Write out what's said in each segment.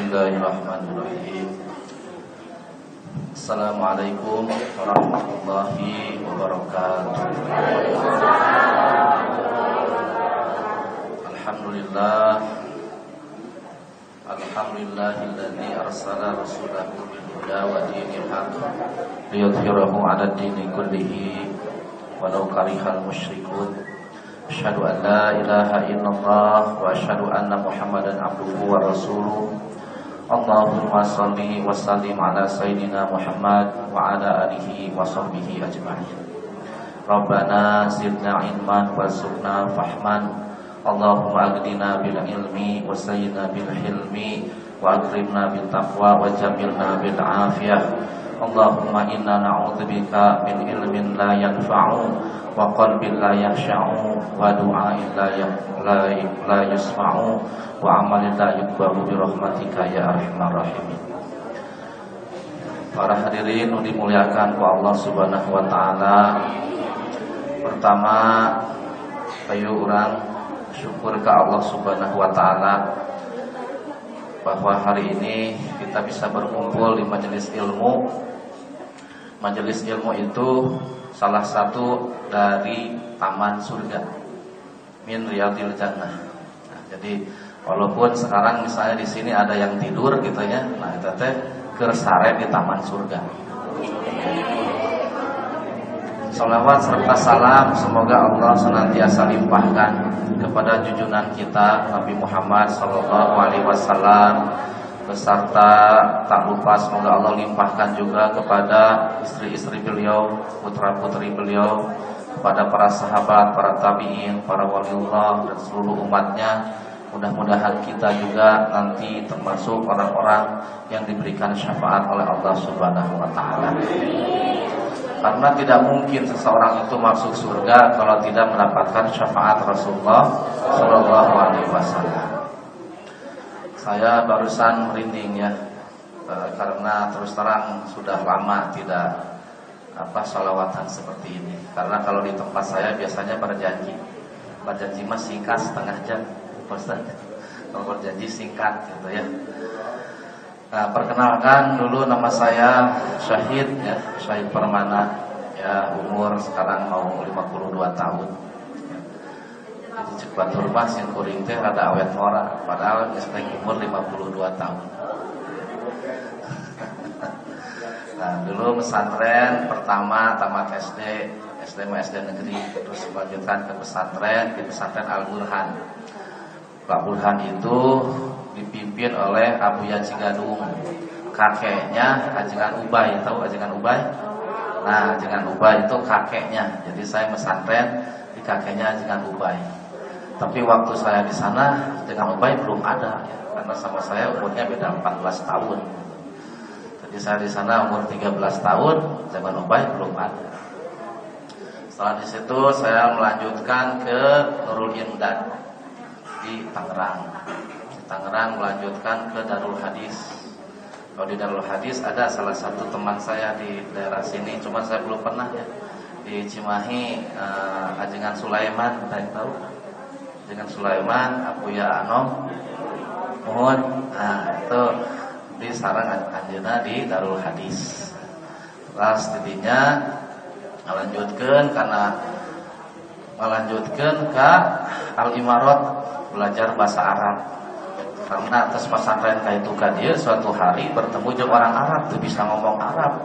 Bismillahirrahmanirrahim. Assalamualaikum warahmatullahi wabarakatuh. Alhamdulillah. Alhamdulillahilladzi arsala rasulahu bil huda wa dinil haq liyudhhirahu 'ala dini kullihi walau karihal musyrikun. Asyhadu an la ilaha illallah wa asyhadu anna Muhammadan abduhu wa rasuluh Allahumma salli wa sallim ala sayyidina Muhammad wa ala alihi wa sahbihi ajma'in. Rabbana zidna ilman warzuqna fahman. Allahumma agdina bil ilmi wa sayyidina Allahumma inna na'udzubika min ilmin la yanfa'u wa qalbin la yakhsha'u wa du'ain la la yusma'u wa amalin la yukbaru bi rahmatika ya arhamar rahimin. Para hadirin yang dimuliakan ku Allah Subhanahu wa taala. Pertama, ayo orang syukur ke Allah Subhanahu wa taala bahwa hari ini kita bisa berkumpul di majelis ilmu. Majelis ilmu itu salah satu dari taman surga min riyadil jannah. Nah, jadi Walaupun sekarang misalnya di sini ada yang tidur gitu ya, nah itu teh kersare di taman surga. Salawat serta salam semoga Allah senantiasa limpahkan kepada junjungan kita Nabi Muhammad Sallallahu Alaihi Wasallam beserta tak lupa semoga Allah limpahkan juga kepada istri-istri beliau, putra-putri beliau, kepada para sahabat, para tabiin, para waliullah dan seluruh umatnya Mudah-mudahan kita juga nanti termasuk orang-orang yang diberikan syafaat oleh Allah Subhanahu wa taala. Karena tidak mungkin seseorang itu masuk surga kalau tidak mendapatkan syafaat Rasulullah Shallallahu alaihi wasallam. Saya barusan merinding ya e, karena terus terang sudah lama tidak apa salawatan seperti ini. Karena kalau di tempat saya biasanya berjanji, berjanji masih singkat setengah jam Ustaz Kalau berjanji singkat gitu ya Nah, perkenalkan dulu nama saya Syahid ya, Syahid Permana ya umur sekarang mau 52 tahun. Cepat rumah sing kuring teh rada awet mora padahal geus umur 52 tahun. nah, dulu pesantren pertama tamat SD, SD SD negeri terus melanjutkan ke pesantren di pesantren Al Burhan. Pak Burhan itu dipimpin oleh Abu Yajigadung kakeknya Ajengan Ubay tahu Ajengan Ubay nah Ajengan Ubay itu kakeknya jadi saya pesantren di kakeknya Ajengan Ubay tapi waktu saya di sana Ajengan Ubay belum ada ya, karena sama saya umurnya beda 14 tahun jadi saya di sana umur 13 tahun Ajengan Ubay belum ada setelah di situ saya melanjutkan ke Nurul Indah di Tangerang. Di Tangerang melanjutkan ke Darul Hadis. Kalau di Darul Hadis ada salah satu teman saya di daerah sini, cuma saya belum pernah ya. Di Cimahi uh, Ajengan Sulaiman, yang tahu? Ajengan Sulaiman, ya Anom, mohon. Nah, itu di sarang anjeuna di Darul Hadis. Terus tidinya melanjutkan karena melanjutkan ke Al Imarat belajar bahasa Arab karena atas pesantren kayak itu kan dia suatu hari bertemu dengan orang Arab tuh bisa ngomong Arab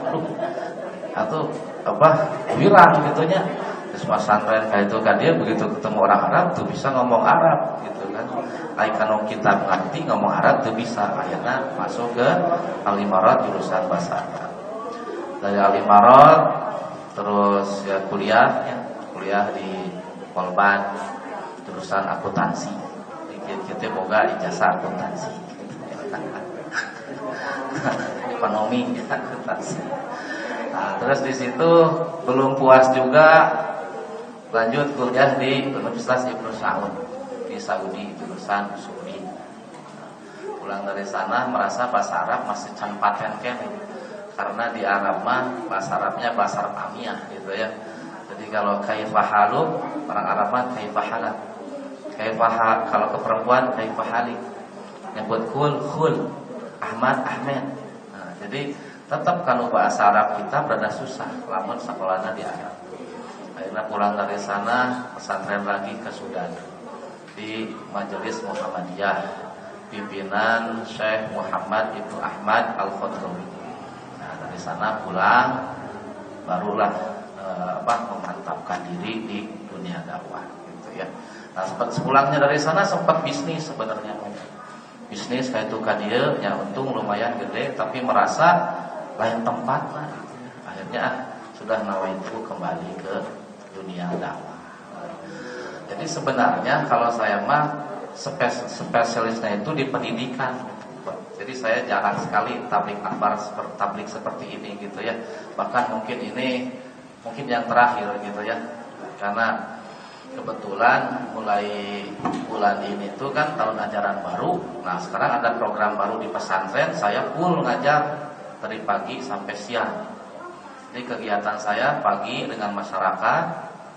atau apa wiran gitunya terus pesantren kayak itu kan dia begitu ketemu orang Arab tuh bisa ngomong Arab gitu kan. Kalau kita ngerti ngomong Arab tuh bisa. Akhirnya masuk ke Alimarat jurusan bahasa Arab. Dari Alimarat terus ya kuliah ya kuliah di Polban jurusan akuntansi. Kita boga ijazah akuntansi. Ekonomi akuntansi. Nah, terus di situ belum puas juga lanjut kuliah di Universitas Ibnu Saud di Saudi jurusan Saudi pulang dari sana merasa bahasa Arab masih can paten kan karena di Arab mah bahasa Arabnya bahasa Arabnya gitu ya jadi kalau kaifahalu orang Arab mah kaifahalat Kaifah kalau ke perempuan kaifah halik. Yang buat kul khul. Ahmad Ahmed. Nah, jadi tetap kalau bahasa Arab kita berada susah, lamun sekolahnya di Arab. Akhirnya pulang dari sana pesantren lagi ke Sudan di Majelis Muhammadiyah pimpinan Syekh Muhammad Ibnu Ahmad Al Khodrowi. Nah dari sana pulang barulah eh, apa memantapkan diri di dunia dakwah gitu ya. Nah sempat sepulangnya dari sana sempat bisnis sebenarnya bisnis kayak itu kan dia yang untung lumayan gede tapi merasa lain tempat lah gitu ya. akhirnya ah, sudah nawaitu kembali ke dunia dakwah jadi sebenarnya kalau saya mah spes spesialisnya itu di pendidikan jadi saya jarang sekali tablik akbar seperti tablik seperti ini gitu ya bahkan mungkin ini mungkin yang terakhir gitu ya karena kebetulan mulai bulan ini tuh kan tahun ajaran baru. Nah sekarang ada program baru di pesantren, saya full ngajar dari pagi sampai siang. Jadi kegiatan saya pagi dengan masyarakat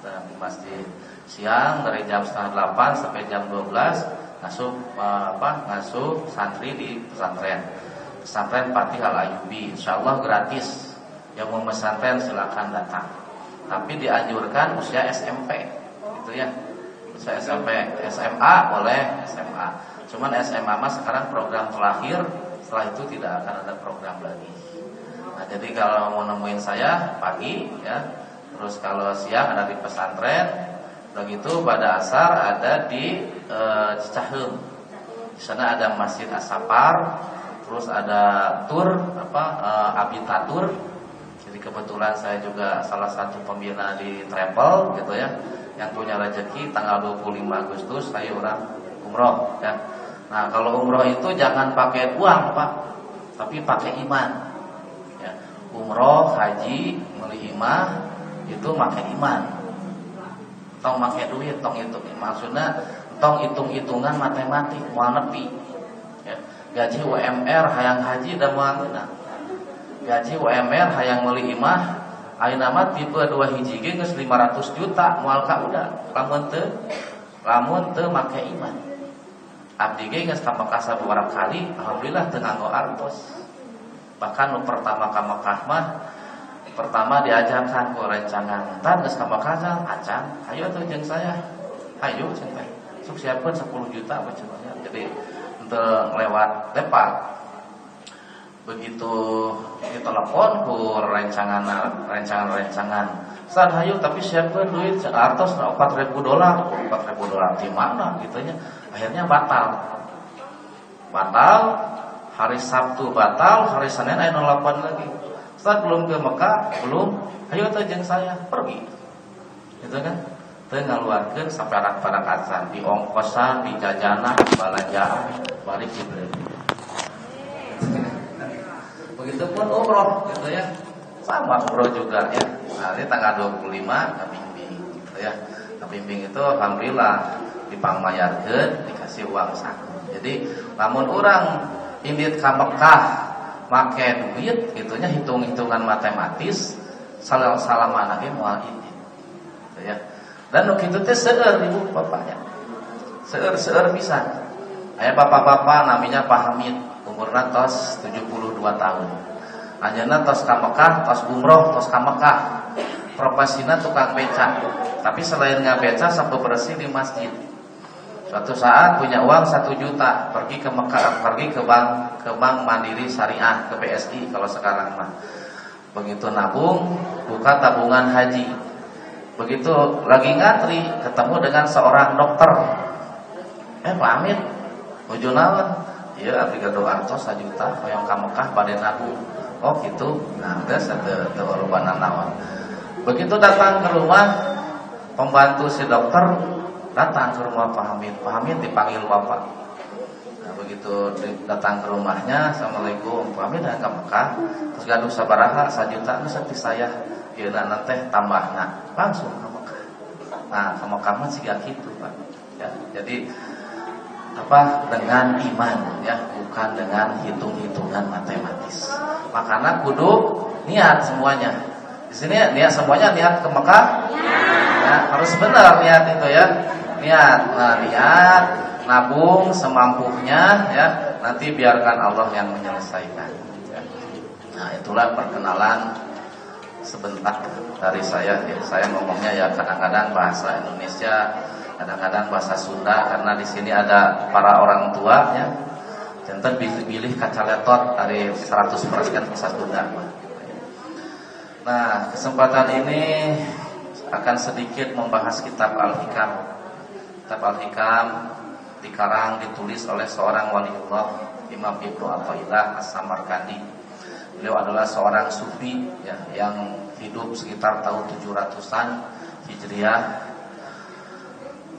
di masjid siang dari jam setengah delapan sampai jam 12 ngasuh apa ngasuh santri di pesantren. Pesantren Patih Al Ayubi Insya Allah gratis. Yang mau pesantren silakan datang. Tapi dianjurkan usia SMP gitu ya. Saya SMP, SMA boleh SMA. Cuman SMA mas sekarang program terakhir, setelah itu tidak akan ada program lagi. Nah, jadi kalau mau nemuin saya pagi ya, terus kalau siang ada di pesantren, begitu pada asar ada di e. Di sana ada Masjid Asapar, terus ada tur apa e, Abitatur. Jadi kebetulan saya juga salah satu pembina di travel gitu ya yang punya rezeki tanggal 25 Agustus saya orang umroh ya. Nah kalau umroh itu jangan pakai uang pak, tapi pakai iman. Ya. Umroh, haji, melihimah itu pakai iman. Tong pakai duit, tong itu maksudnya tong hitung-hitungan matematik mau nepi. Ya. Gaji UMR hayang haji dan mau Gaji UMR hayang melihimah Ayeuna mah tipe 2 hiji ge geus 500 juta moal ka udah lamun teu lamun teu make iman. Abdi ge geus ka Mekah kali alhamdulillah teu nganggo artos. Bahkan nu pertama ka Mekah mah pertama diajarkan ku rencangan entar geus ka Mekah acan ayo tuh jeung saya. Ayo cenah teh. Sok siapkeun 10 juta apa Jadi untuk lewat depan begitu telepon ku rencangan rencangan rencangan. Saat hayu tapi siapa duit artos empat ribu dolar. Empat ribu dolar di mana? Gitunya akhirnya batal. Batal. Hari Sabtu batal hari Senin ayo nolapan lagi saat belum ke Mekah belum ayo tajeng saya pergi gitu kan tengah ngaluarkeun kacan di ongkosan di jajanan di balanjaan balik di Begitupun umroh gitu ya. Sama umroh juga ya. Ini tanggal 25 bimbing gitu ya. bimbing itu alhamdulillah dipangmayarkeun dikasih uang saku. Jadi namun orang indit ka Mekah make duit gitunya hitung-hitungan matematis salah salaman lagi moal indit. Gitu ya. Dan nu kitu teh seueur ibu bapaknya. Seueur-seueur bisa. Aya bapak-bapak namanya Pak Hamid umurna tos 72 tahun Anjana tos ka Mekah, tos umroh, tos ka Mekah tukang beca Tapi selain nggak beca, sampai bersih di masjid Suatu saat punya uang satu juta Pergi ke Mekah, pergi ke bank Ke bank Mandiri Syariah, ke BSI Kalau sekarang mah Begitu nabung, buka tabungan haji Begitu lagi ngantri Ketemu dengan seorang dokter Eh Pak Amin Ujunawan Iya abdi gado artos sajuta hoyong ka Mekah pada nabu. Oh gitu. Nah, geus ada lobana naon. Begitu datang ke rumah pembantu si dokter datang ke rumah Pak Hamid. Pak Hamid dipanggil Bapak. Nah, begitu datang ke rumahnya, Assalamualaikum. Pak Hamid datang ke Mekah, terus gaduh sabaraha sajuta geus saya. Ieu nanti tambahna langsung ke Mekah. Nah, ke Mekah mah siga kitu, Pak. Ya, jadi apa dengan iman ya bukan dengan hitung-hitungan matematis makanya kudu niat semuanya di sini niat semuanya niat ke Mekah ya, harus benar niat itu ya niat nah niat nabung semampunya ya Nanti biarkan Allah yang menyelesaikan. Ya. Nah itulah perkenalan sebentar dari saya. Ya, saya ngomongnya ya kadang-kadang bahasa Indonesia, kadang-kadang bahasa Sunda karena di sini ada para orang tua ya. Jantan pilih-pilih kaca letot dari 100% bahasa Sunda. Nah kesempatan ini akan sedikit membahas kitab Al-Hikam. Kitab Al-Hikam dikarang ditulis oleh seorang waliullah Imam Ibnu Athaillah As-Samarkandi. Beliau adalah seorang sufi ya, yang hidup sekitar tahun 700-an Hijriah.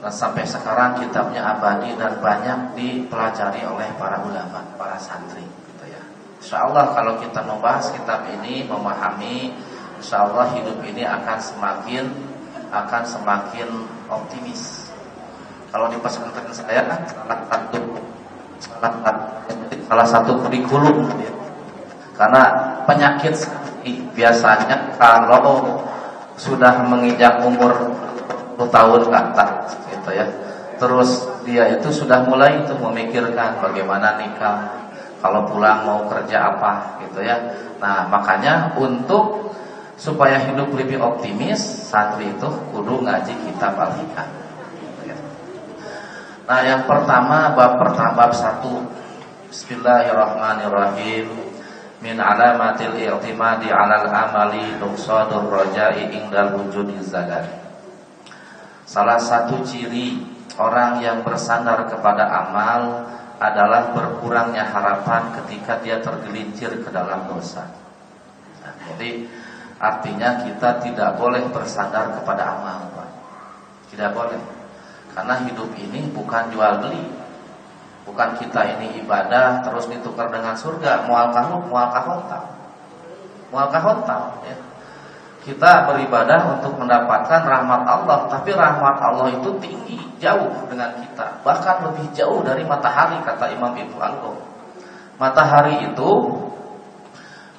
Nah, sampai sekarang kitabnya abadi dan banyak dipelajari oleh para ulama, para santri gitu ya. Insyaallah kalau kita membahas kitab ini, memahami Insya Allah hidup ini akan semakin akan semakin optimis. Kalau di pesantren saya kan salah satu salah satu, salah satu kurikulum ya. Karena penyakit biasanya kalau sudah menginjak umur 10 tahun ke atas gitu ya. Terus dia itu sudah mulai itu memikirkan bagaimana nikah, kalau pulang mau kerja apa gitu ya. Nah, makanya untuk supaya hidup lebih optimis santri itu kudu ngaji kitab al-hikam nah yang pertama bab pertama bab satu. Bismillahirrahmanirrahim. Min alamatil i'timadi 'alal amali nuqsadur raja'i indal wujudi zalat salah satu ciri orang yang bersandar kepada amal adalah berkurangnya harapan ketika dia tergelincir ke dalam dosa. Nah, jadi Artinya kita tidak boleh bersandar kepada amal Pak. Tidak boleh. Karena hidup ini bukan jual beli. Bukan kita ini ibadah Terus ditukar dengan surga. Mual kahut, mual kahontal. Mual kahontal ya. Kita beribadah untuk mendapatkan rahmat Allah Tapi rahmat Allah itu tinggi Jauh dengan kita. Bahkan lebih jauh dari matahari Kata Imam Ibnu Al-Qum Matahari itu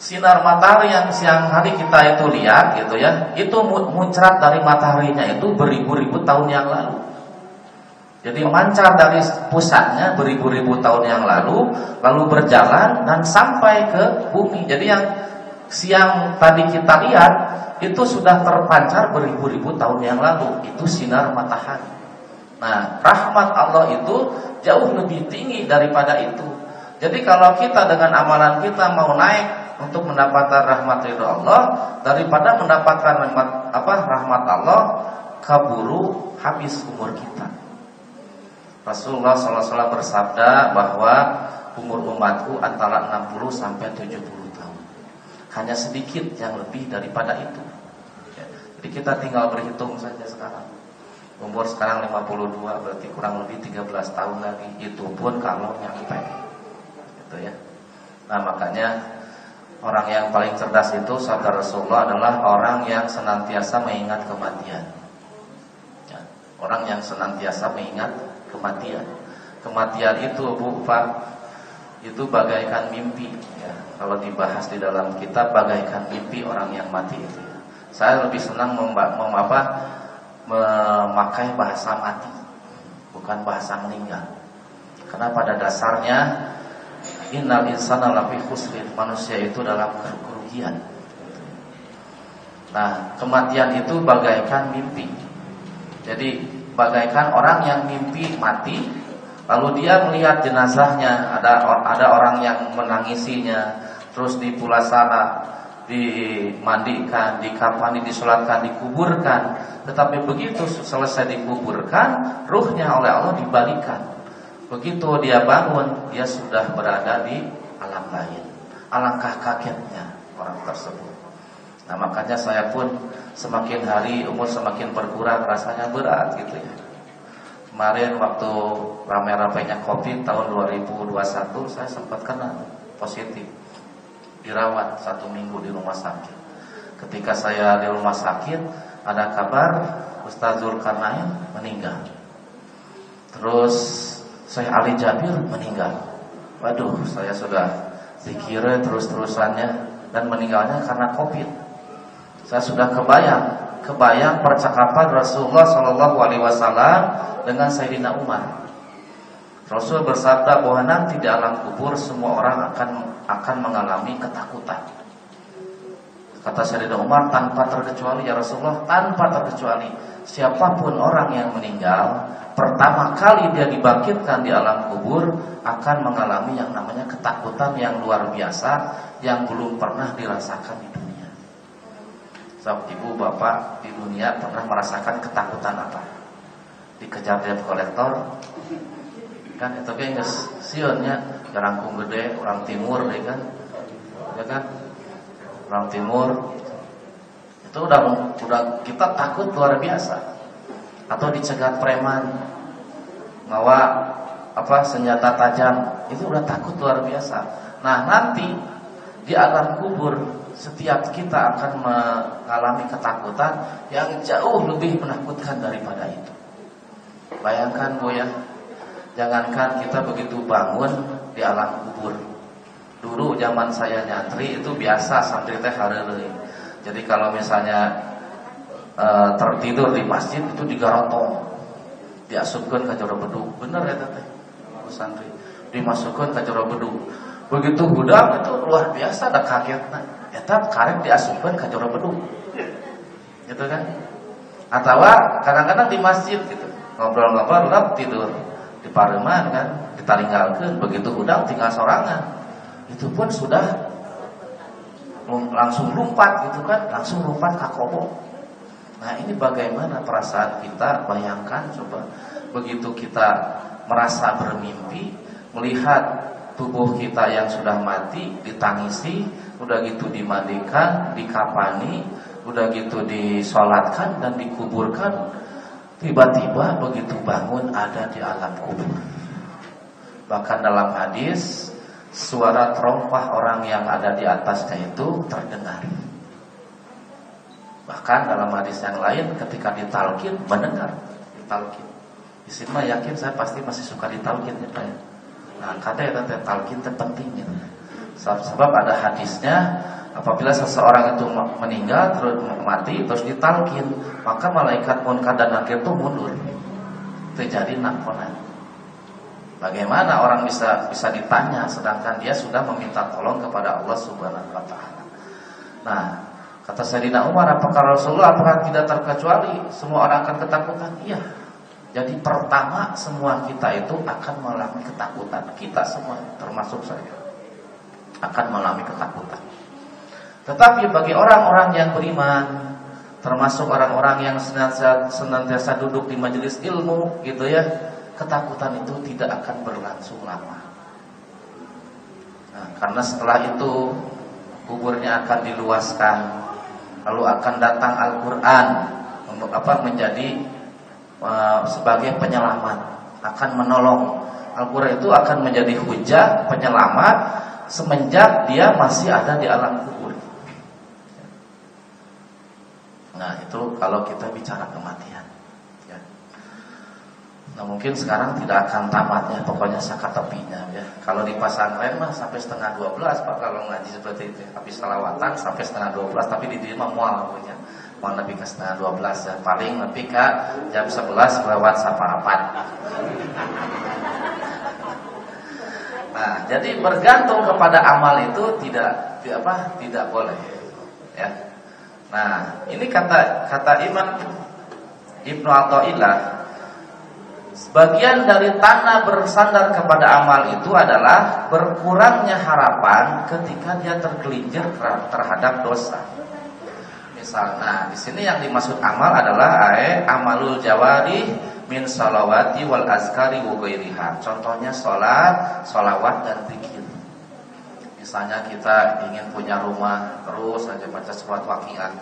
sinar matahari yang siang hari kita itu lihat gitu ya, itu muncrat dari mataharinya itu beribu-ribu tahun yang lalu. Jadi memancar dari pusatnya beribu-ribu tahun yang lalu, lalu berjalan dan sampai ke bumi. Jadi yang siang tadi kita lihat itu sudah terpancar beribu-ribu tahun yang lalu. Itu sinar matahari. Nah, rahmat Allah itu jauh lebih tinggi daripada itu. Jadi kalau kita dengan amalan kita mau naik untuk mendapatkan rahmat ridho Allah daripada mendapatkan rahmat apa rahmat Allah kaburu habis umur kita. Rasulullah SAW bersabda bahwa umur umatku antara 60 sampai 70 tahun. Hanya sedikit yang lebih daripada itu. Ya, jadi kita tinggal berhitung saja sekarang. Umur sekarang 52 berarti kurang lebih 13 tahun lagi. Itu pun kalau nyampe. Gitu ya. Nah, makanya Orang yang paling cerdas itu saudara Rasulullah adalah orang yang senantiasa mengingat kematian. Ya, orang yang senantiasa mengingat kematian. Kematian itu Bu Pak itu bagaikan mimpi. Ya, kalau dibahas di dalam kitab bagaikan mimpi orang yang mati itu. Ya. Saya lebih senang memba mem memakai bahasa mati, bukan bahasa meninggal. Karena pada dasarnya Innal insana lafi khusrin. Manusia itu dalam kerugian. Nah, kematian itu bagaikan mimpi. Jadi bagaikan orang yang mimpi mati, lalu dia melihat jenazahnya, ada ada orang yang menangisinya, terus dipulasana, dimandikan, dikapani, disolatkan, dikuburkan. Tetapi begitu selesai dikuburkan, ruhnya oleh Allah dibalikan Begitu dia bangun, dia sudah berada di alam lain. Alangkah kagetnya orang tersebut. Nah makanya saya pun semakin hari umur semakin berkurang rasanya berat gitu ya. Kemarin waktu rame-ramenya COVID tahun 2021 saya sempat kena positif dirawat satu minggu di rumah sakit. Ketika saya di rumah sakit ada kabar Ustaz Zulkarnain meninggal. Terus Syekh Ali Jabir meninggal. Waduh, saya sudah zikir terus-terusannya dan meninggalnya karena Covid. Saya sudah kebayang, kebayang percakapan Rasulullah Shallallahu alaihi wasallam dengan Sayyidina Umar. Rasul bersabda bahwa nanti di alam kubur semua orang akan akan mengalami ketakutan. Kata Sayyidina Umar tanpa terkecuali ya Rasulullah tanpa terkecuali siapa pun orang yang meninggal pertama kali dia dibangkitkan di alam kubur akan mengalami yang namanya ketakutan yang luar biasa yang belum pernah dirasakan di dunia. So, ibu bapak di dunia pernah merasakan ketakutan apa? Dikejar debt kolektor, kan itu kan sionnya jarangkung gede orang timur ya kan, ya kan orang timur. Itu udah udah kita takut luar biasa. Atau dicegat preman bawa apa senjata tajam. Itu udah takut luar biasa. Nah nanti di alam kubur setiap kita akan mengalami ketakutan yang jauh lebih menakutkan daripada itu. Bayangkan bu ya. Jangankan kita begitu bangun di alam kubur Dulu zaman saya nyantri itu biasa santri teh hareureui. Jadi kalau misalnya e, tertidur di masjid itu digarotong. Diasupkeun ka jero bedug. Bener ya teh. Santri dimasukkan ke jero bedug. Begitu budak itu luar biasa ada kagetna. Eta karek diasupkeun ka jero bedug. Gitu kan? Atau kadang-kadang di masjid gitu. Ngobrol-ngobrol tidur di pareman kan ditalinggalkeun begitu udang tinggal sorangan itu pun sudah langsung lompat gitu kan, langsung lompat ke kobo. Nah ini bagaimana perasaan kita, bayangkan coba begitu kita merasa bermimpi, melihat tubuh kita yang sudah mati ditangisi, udah gitu dimandikan, dikapani, udah gitu disolatkan dan dikuburkan, tiba-tiba begitu bangun ada di alam kubur. Bahkan dalam hadis suara terompah orang yang ada di atasnya itu terdengar. Bahkan dalam hadis yang lain ketika ditalkin mendengar ditalkin. Di sini mah yakin saya pasti masih suka ditalkin ya Pak. Ya. Nah, kata ya tante talkin itu penting gitu. Sebab ada hadisnya apabila seseorang itu meninggal terus mati terus ditalkin, maka malaikat munkar dan nakir itu mundur. Terjadi nakponan. Bagaimana orang bisa bisa ditanya sedangkan dia sudah meminta tolong kepada Allah Subhanahu wa taala. Nah, kata Sayyidina Umar, apakah Rasulullah apakah tidak terkecuali semua orang akan ketakutan? Iya. Jadi pertama semua kita itu akan mengalami ketakutan. Kita semua termasuk saya akan mengalami ketakutan. Tetapi bagi orang-orang yang beriman termasuk orang-orang yang senantiasa, senantiasa duduk di majelis ilmu gitu ya ketakutan itu tidak akan berlangsung lama. Nah, karena setelah itu kuburnya akan diluaskan, lalu akan datang Al-Quran untuk apa menjadi uh, sebagai penyelamat, akan menolong. Al-Quran itu akan menjadi hujah penyelamat semenjak dia masih ada di alam kubur. Nah itu kalau kita bicara kematian. Nah mungkin sekarang tidak akan tamat ya Pokoknya saka tepinya ya. Kalau di pesantren mah sampai setengah 12 Pak Kalau ngaji seperti itu. Habis salawatan sampai setengah 12 Tapi di diri mah mual punya Mau lebih ke setengah 12 ya. Paling lebih ke jam 11 lewat saparapat Nah jadi bergantung kepada amal itu Tidak apa tidak boleh ya. Nah ini kata kata Imam Ibnu Athaillah Sebagian dari tanah bersandar kepada amal itu adalah berkurangnya harapan ketika dia tergelincir terhadap dosa. Misalnya, di sini yang dimaksud amal adalah ae amalul jawari min salawati wal azkari wa Contohnya sholat, sholawat dan zikir. Misalnya kita ingin punya rumah terus saja baca surat waqiah.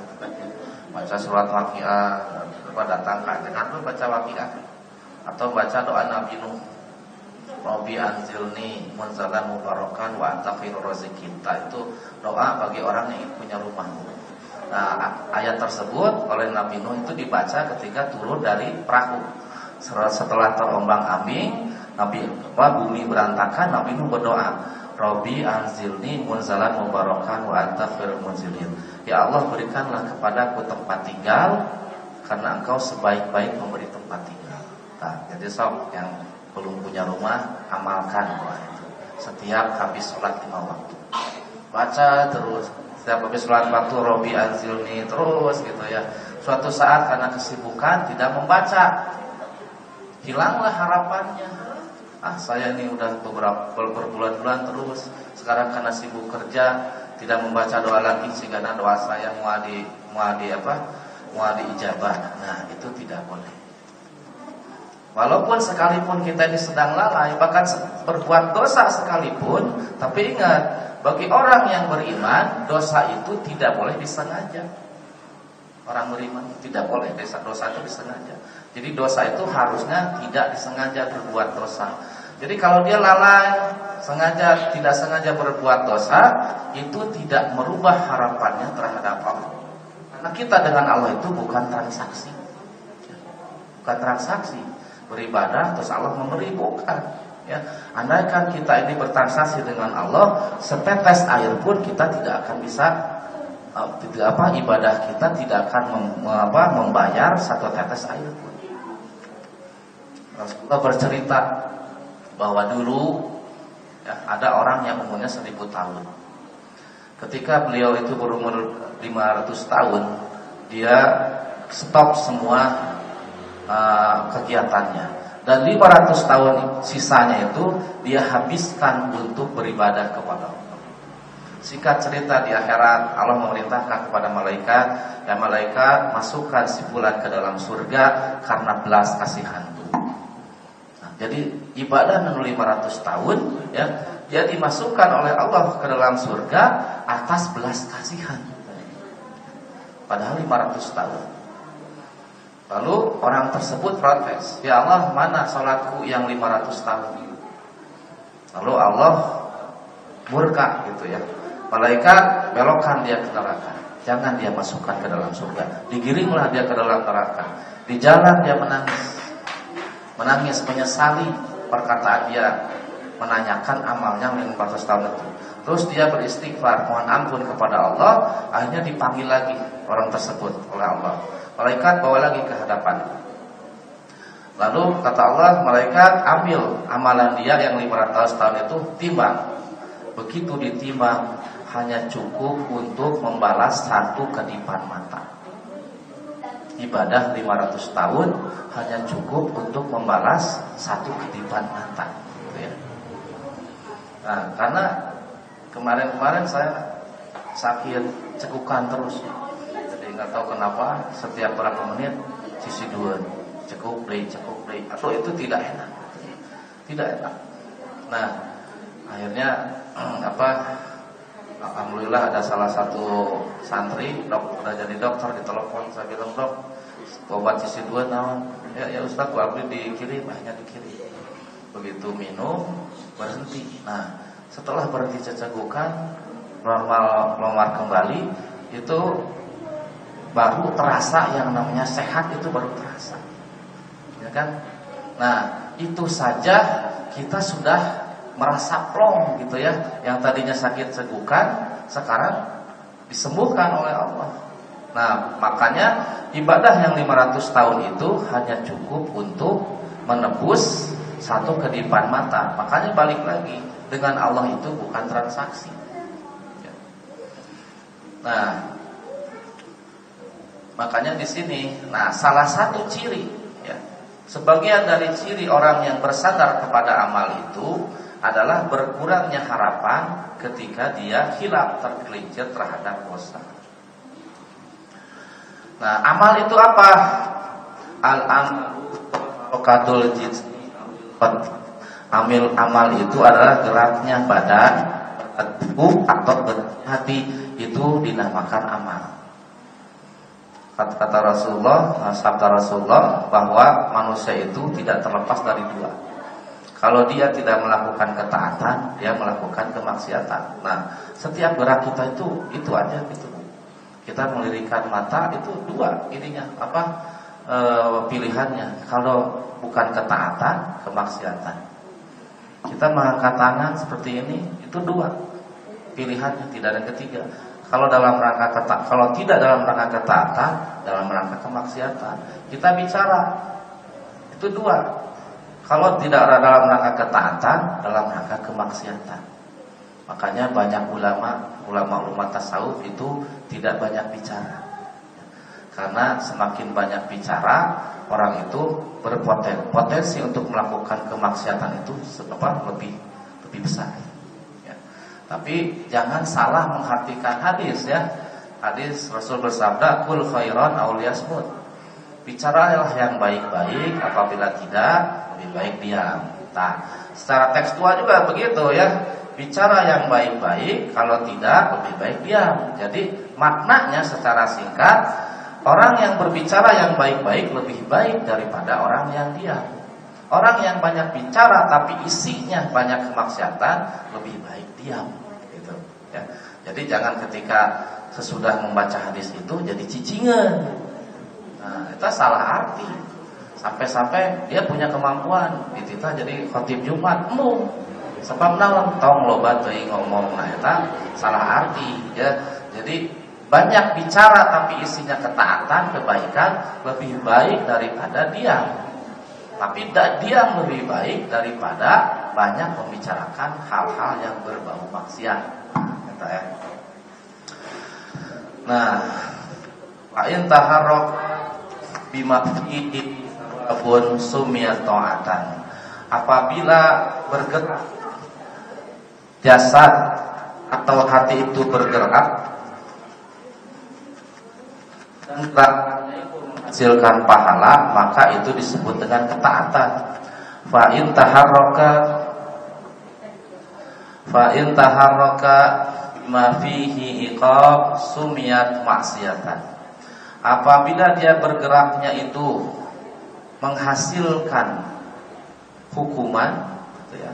Baca surat waqiah, datang ke dengan baca waqiah atau baca doa Nabi Nuh Robi anzilni munzalan mubarakan wa khairur kita itu doa bagi orang yang punya rumah. Nah, ayat tersebut oleh Nabi Nuh itu dibaca ketika turun dari perahu. Setelah terombang-ambing, Nabi apa, bumi berantakan, Nabi Nuh berdoa, Robi anzilni munzalan mubarakan wa anta khairul munzilin. Ya Allah berikanlah kepadaku tempat tinggal karena engkau sebaik-baik tinggal. Nah, jadi sob yang belum punya rumah, amalkan doa itu. Setiap habis sholat lima waktu. Baca terus. Setiap habis sholat waktu Robi Anzilni terus gitu ya. Suatu saat karena kesibukan tidak membaca. Hilanglah harapannya. Ah saya ini udah beberapa berbulan-bulan terus. Sekarang karena sibuk kerja tidak membaca doa lagi sehingga doa saya mau di mau di apa? Mau diijabah. Nah, itu tidak boleh. Walaupun sekalipun kita ini sedang lalai, bahkan berbuat dosa sekalipun, tapi ingat, bagi orang yang beriman, dosa itu tidak boleh disengaja. Orang beriman tidak boleh dosa dosa itu disengaja. Jadi dosa itu harusnya tidak disengaja berbuat dosa. Jadi kalau dia lalai, sengaja tidak sengaja berbuat dosa, itu tidak merubah harapannya terhadap Allah. Karena kita dengan Allah itu bukan transaksi. Bukan transaksi beribadah terus Allah memberi bukan ya. Andaikan kita ini bertransaksi dengan Allah setetes air pun kita tidak akan bisa uh, tidak apa ibadah kita tidak akan mem, apa, membayar satu tetes air pun. Rasulullah bercerita bahwa dulu ya, ada orang yang umurnya seribu tahun. Ketika beliau itu berumur 500 tahun dia stop semua uh, kegiatannya. Dan 500 tahun sisanya itu dia habiskan untuk beribadah kepada Allah. Singkat cerita di akhirat Allah memerintahkan kepada malaikat dan malaikat masukkan si bulan ke dalam surga karena belas kasihanku. Nah, jadi ibadah 500 tahun ya dia dimasukkan oleh Allah ke dalam surga atas belas kasihan. Padahal 500 tahun. Lalu orang tersebut protes, "Ya Allah, mana salatku yang 500 tahun ini?" Lalu Allah murka gitu ya. Malaikat belokkan dia ke neraka. Jangan dia masukkan ke dalam surga. Digiringlah dia ke dalam neraka. Di jalan dia menangis. Menangis menyesali perkataan dia menanyakan amalnya 500 tahun itu. Terus dia beristighfar, mohon ampun kepada Allah, akhirnya dipanggil lagi orang tersebut oleh Allah. Malaikat bawa lagi ke hadapan. Lalu kata Allah, malaikat ambil amalan dia yang 500 tahun itu timbang. Begitu ditimbang, hanya cukup untuk membalas satu kedipan mata. Ibadah 500 tahun hanya cukup untuk membalas satu kedipan mata. Gitu ya. Nah, karena kemarin-kemarin saya sakit cekukan terus nggak tahu kenapa setiap berapa menit sisi dua cukup play cukup play. Atau itu tidak enak. Tidak enak. Nah akhirnya apa alhamdulillah ada salah satu santri dok udah jadi dokter di telepon saya bilang dok obat sisi dua naon? Ya ya ustaz gua beli dikirim hanya dikirim. Begitu minum berhenti. Nah setelah berhenti cecagukan normal normal kembali itu baru terasa yang namanya sehat itu baru terasa. Ya kan? Nah, itu saja kita sudah merasa plong gitu ya. Yang tadinya sakit segukan sekarang disembuhkan oleh Allah. Nah, makanya ibadah yang 500 tahun itu hanya cukup untuk menebus satu kedipan mata. Makanya balik lagi, dengan Allah itu bukan transaksi. Ya. Nah, Makanya di sini, nah salah satu ciri, ya, sebagian dari ciri orang yang bersandar kepada amal itu adalah berkurangnya harapan ketika dia hilap tergelincir terhadap dosa. Nah, amal itu apa? Al amalu Amil amal itu adalah geraknya badan, tubuh atau hati itu dinamakan amal kata Rasulullah, eh, sabda Rasulullah bahwa manusia itu tidak terlepas dari dua. Kalau dia tidak melakukan ketaatan, dia melakukan kemaksiatan. Nah, setiap gerak kita itu itu aja gitu. Kita melirikan mata itu dua ininya apa e, pilihannya. Kalau bukan ketaatan, kemaksiatan. Kita mengangkat tangan seperti ini itu dua pilihannya, tidak ada ketiga. Kalau dalam rangka ketaatan, kalau tidak dalam rangka ketaatan, dalam rangka kemaksiatan, kita bicara itu dua. Kalau tidak dalam rangka ketaatan, dalam rangka kemaksiatan. Makanya banyak ulama, ulama-ulama tasawuf itu tidak banyak bicara. Karena semakin banyak bicara, orang itu berpotensi untuk melakukan kemaksiatan itu sebab lebih lebih besar. Tapi jangan salah menghatikan hadis ya. Hadis Rasul bersabda, "Kul khairan aw liyasmut." Bicaralah yang baik-baik, apabila tidak lebih baik diam. Nah, secara tekstual juga begitu ya. Bicara yang baik-baik, kalau tidak lebih baik diam. Jadi maknanya secara singkat, orang yang berbicara yang baik-baik lebih baik daripada orang yang diam. Orang yang banyak bicara tapi isinya banyak kemaksiatan lebih baik diam. Gitu. Ya. Jadi jangan ketika sesudah membaca hadis itu jadi cicingan. Nah, itu salah arti. Sampai-sampai dia punya kemampuan ditita jadi khotib Jumat, mu. Sebab naon tong loba teuing ngomong nah eta salah arti ya. Jadi banyak bicara tapi isinya ketaatan, kebaikan lebih baik daripada diam. Tapi tidak diam lebih baik daripada banyak membicarakan hal-hal yang berbau maksiat. Kata ya. Nah, Fa'in taharok bima pun sumiyat ta'atan. Apabila bergerak jasad atau hati itu bergerak dan menghasilkan pahala, maka itu disebut dengan ketaatan. Fa in taharraka fa in taharraka ma fihi iqab sumiyat maksiatan. Apabila dia bergeraknya itu menghasilkan hukuman gitu ya,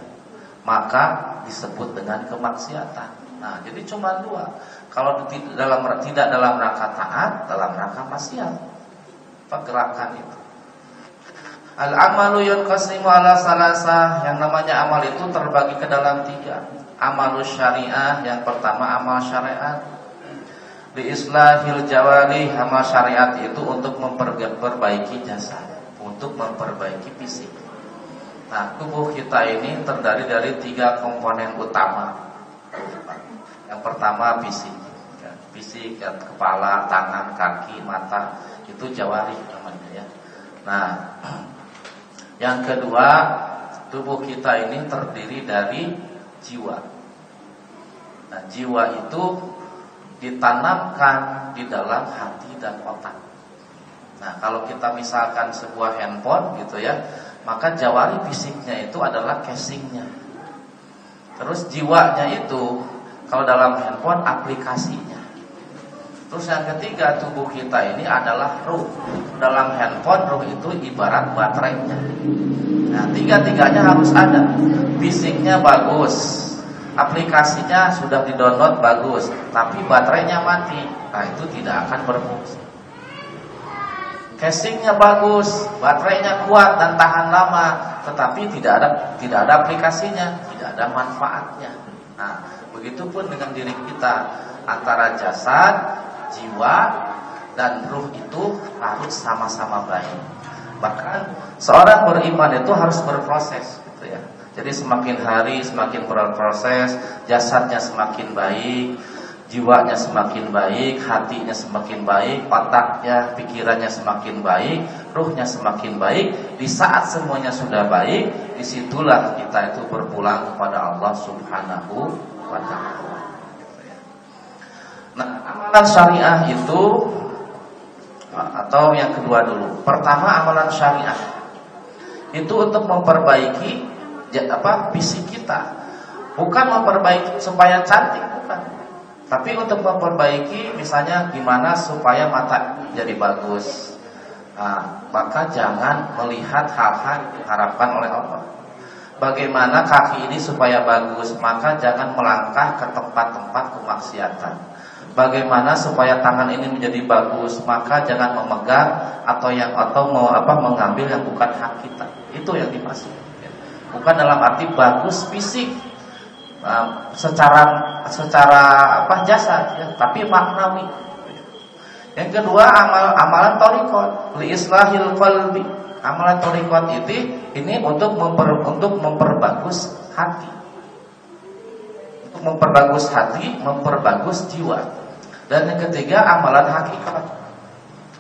maka disebut dengan kemaksiatan. Nah, jadi cuma dua. Kalau dalam tidak dalam rangka taat, dalam rangka maksiat. Pergerakan itu. Al-amalu yanqasimu ala salasa Yang namanya amal itu terbagi ke dalam tiga Amalus syariah Yang pertama amal syariat Di islahil jawari Amal syariat itu untuk memperbaiki jasad untuk memperbaiki fisik. Nah, tubuh kita ini terdiri dari tiga komponen utama. Yang pertama fisik, fisik, kepala, tangan, kaki, mata, itu jawari namanya ya. Nah, yang kedua tubuh kita ini terdiri dari jiwa. Nah, jiwa itu ditanamkan di dalam hati dan otak. Nah, kalau kita misalkan sebuah handphone gitu ya, maka jawari fisiknya itu adalah casingnya. Terus jiwanya itu kalau dalam handphone aplikasinya. Terus yang ketiga tubuh kita ini adalah ruh. Dalam handphone ruh itu ibarat baterainya. Nah, tiga-tiganya harus ada. Fisiknya bagus, aplikasinya sudah didownload bagus, tapi baterainya mati. Nah, itu tidak akan berfungsi. Casingnya bagus, baterainya kuat dan tahan lama, tetapi tidak ada tidak ada aplikasinya, tidak ada manfaatnya. Nah, begitupun dengan diri kita antara jasad, jiwa dan ruh itu harus sama-sama baik. Bahkan seorang beriman itu harus berproses gitu ya. Jadi semakin hari semakin berproses, jasadnya semakin baik, jiwanya semakin baik, hatinya semakin baik, otaknya, pikirannya semakin baik, ruhnya semakin baik. Di saat semuanya sudah baik, di situlah kita itu berpulang kepada Allah Subhanahu wa taala. Nah, amalan syariah itu atau yang kedua dulu. Pertama amalan syariah itu untuk memperbaiki apa fisik kita. Bukan memperbaiki supaya cantik, bukan. Tapi untuk memperbaiki misalnya gimana supaya mata jadi bagus nah, Maka jangan melihat hal-hal yang diharapkan oleh Allah Bagaimana kaki ini supaya bagus Maka jangan melangkah ke tempat-tempat kemaksiatan Bagaimana supaya tangan ini menjadi bagus Maka jangan memegang Atau yang atau mau apa mengambil yang bukan hak kita. Itu yang dimaksud Bukan dalam arti bagus fisik uh, secara secara apa jasa ya, tapi maknawi. Yang kedua amal amalan torikot li islahil qalbi. Amalan torikot itu ini untuk memper, untuk memperbagus hati, untuk memperbagus hati, memperbagus jiwa. Dan yang ketiga amalan hakikat,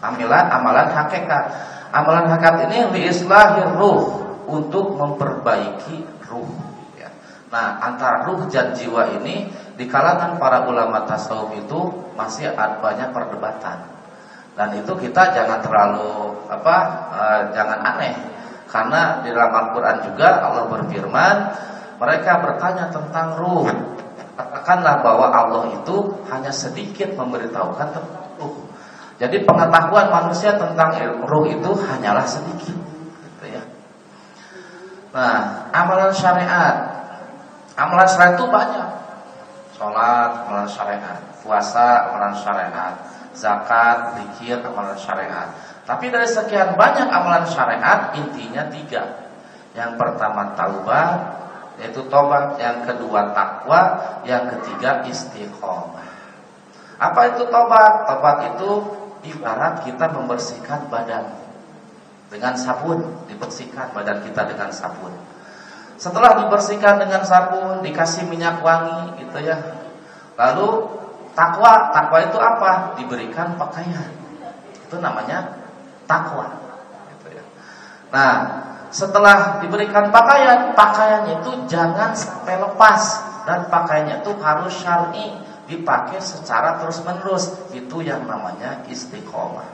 amalan amalan hakikat, amalan hakikat ini liislahir ruh untuk memperbaiki ruh. Ya. Nah antara ruh dan jiwa ini di kalangan para ulama tasawuf itu masih ada banyak perdebatan dan itu kita jangan terlalu apa uh, jangan aneh karena di dalam Al-Qur'an juga Allah berfirman mereka bertanya tentang ruh katakanlah bahwa Allah itu hanya sedikit memberitahukan tentang ruh. Jadi pengetahuan manusia tentang ruh itu hanyalah sedikit gitu ya. Nah amalan syariat. Amalan syariat itu banyak. Sholat amalan syariat. Puasa amalan syariat. Zakat, zikir, amalan syariat. Tapi dari sekian banyak amalan syariat intinya tiga. Yang pertama taubat, yaitu tobat. Yang kedua takwa, yang ketiga istiqomah. Apa itu tobat? Tobat itu ibarat kita membersihkan badan dengan sabun, dibersihkan badan kita dengan sabun. Setelah dibersihkan dengan sabun, dikasih minyak wangi gitu ya. Lalu Takwa, takwa itu apa? Diberikan pakaian. Itu namanya takwa. Gitu ya. Nah, setelah diberikan pakaian, pakaian itu jangan sampai lepas dan pakaiannya itu harus syar'i, dipakai secara terus-menerus. Itu yang namanya istiqomah.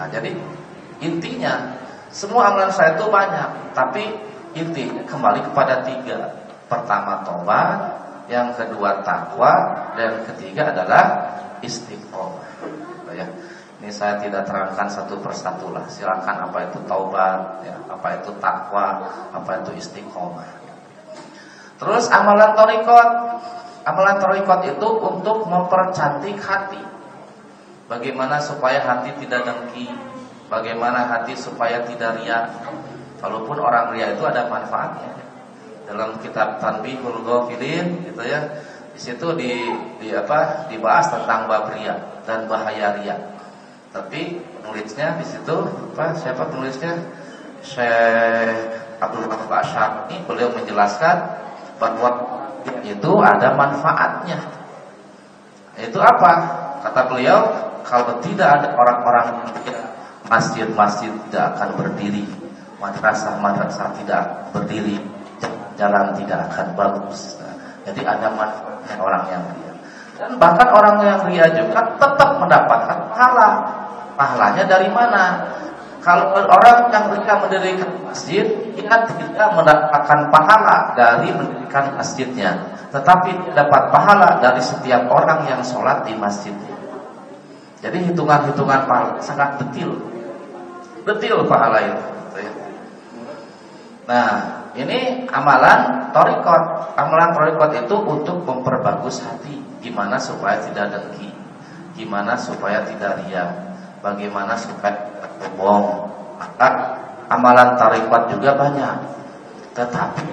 Nah, jadi intinya semua amalan saya itu banyak, tapi intinya kembali kepada tiga. Pertama tobat, yang kedua takwa, dan ketiga adalah istiqomah. Ya. Ini saya tidak terangkan satu persatu lah. Silakan apa itu taubat, ya, apa itu takwa, apa itu istiqomah. Terus amalan torikot, amalan torikot itu untuk mempercantik hati. Bagaimana supaya hati tidak dengki, bagaimana hati supaya tidak riak. Walaupun orang ria itu ada manfaatnya dalam kitab Tanbihul Ghafilin gitu ya. Di situ di, di apa? dibahas tentang bab ria dan bahaya ria. Tapi penulisnya di situ apa? Siapa penulisnya? Syekh Abdul Rahman ini beliau menjelaskan bahwa itu ada manfaatnya. Itu apa? Kata beliau, kalau tidak ada orang-orang masjid-masjid tidak akan berdiri, madrasah-madrasah tidak berdiri, jalan tidak akan bagus. Nah, jadi ada manfaatnya orang yang ria. Dan bahkan orang yang ria juga tetap mendapatkan pahala. Pahalanya dari mana? Kalau orang yang ria mendirikan masjid, ia tidak mendapatkan pahala dari mendirikan masjidnya, tetapi dapat pahala dari setiap orang yang sholat di masjidnya. Jadi hitungan-hitungan pahala sangat detil, detil pahala itu. Nah, ini amalan torikot. Amalan torikot itu untuk memperbagus hati. Gimana supaya tidak dengki. Gimana supaya tidak ria. Bagaimana supaya tidak bohong. Maka amalan torikot juga banyak. Tetapi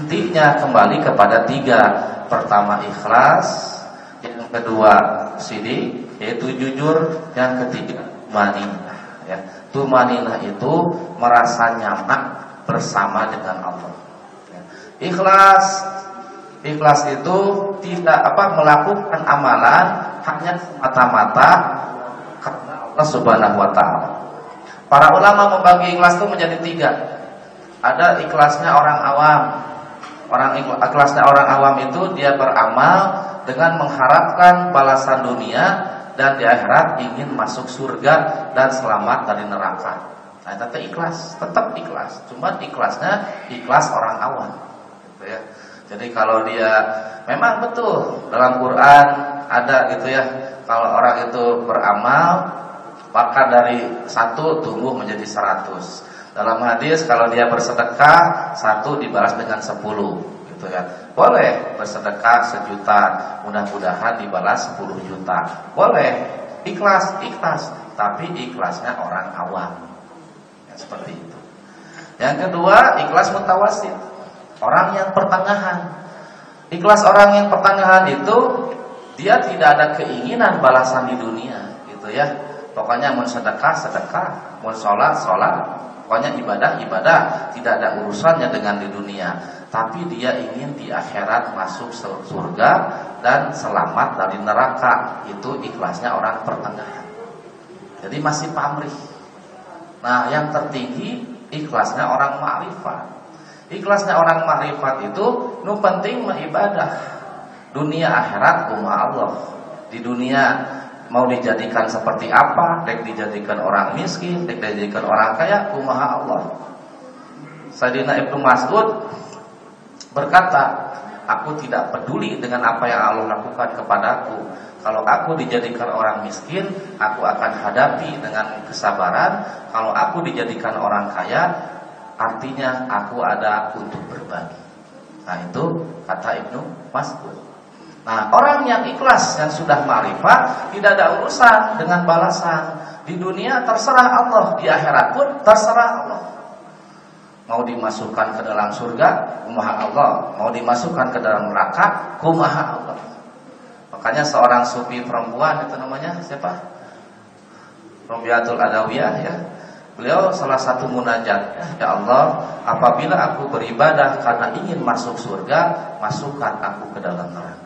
intinya kembali kepada tiga. Pertama ikhlas. Yang kedua sidik. Yaitu jujur. Yang ketiga maninah. Ya. Tumaninah itu merasa nyaman bersama dengan Allah. Ikhlas Ikhlas itu tidak apa melakukan amalan hanya semata-mata Allah Subhanahu wa taala. Para ulama membagi ikhlas itu menjadi tiga. Ada ikhlasnya orang awam. Orang ikhlasnya orang awam itu dia beramal dengan mengharapkan balasan dunia dan di akhirat ingin masuk surga dan selamat dari neraka. Nah, tetap ikhlas, tetap ikhlas. Cuma ikhlasnya ikhlas orang awam. Gitu ya. Jadi kalau dia memang betul dalam Quran ada gitu ya. Kalau orang itu beramal maka dari satu tumbuh menjadi seratus. Dalam hadis kalau dia bersedekah satu dibalas dengan sepuluh gitu ya. Boleh bersedekah sejuta, mudah-mudahan dibalas sepuluh juta. Boleh ikhlas, ikhlas, tapi ikhlasnya orang awam seperti itu. Yang kedua, ikhlas mutawasid. Orang yang pertengahan. Ikhlas orang yang pertengahan itu dia tidak ada keinginan balasan di dunia, gitu ya. Pokoknya mau sedekah, sedekah, mau sholat, sholat. Pokoknya ibadah, ibadah. Tidak ada urusannya dengan di dunia. Tapi dia ingin di akhirat masuk surga dan selamat dari neraka. Itu ikhlasnya orang pertengahan. Jadi masih pamrih. Nah yang tertinggi ikhlasnya orang ma'rifat. Ikhlasnya orang ma'rifat itu nu penting mengibadah. Dunia akhirat rumah Allah. Di dunia mau dijadikan seperti apa, dek dijadikan orang miskin, dek dijadikan orang kaya, kumaha Allah. Sayyidina Ibnu Mas'ud berkata, aku tidak peduli dengan apa yang Allah lakukan kepadaku. Kalau aku dijadikan orang miskin, aku akan hadapi dengan kesabaran. Kalau aku dijadikan orang kaya, artinya aku ada untuk berbagi. Nah itu kata Ibnu Mas'ud. Nah, orang yang ikhlas yang sudah marifat tidak ada urusan dengan balasan. Di dunia terserah Allah, di akhirat pun terserah Allah. Mau dimasukkan ke dalam surga, kumaha Allah. Mau dimasukkan ke dalam neraka, kumaha Allah. Makanya seorang sufi perempuan itu namanya siapa? Robiatul Adawiyah ya. Beliau salah satu munajat, ya Allah, apabila aku beribadah karena ingin masuk surga, masukkan aku ke dalam neraka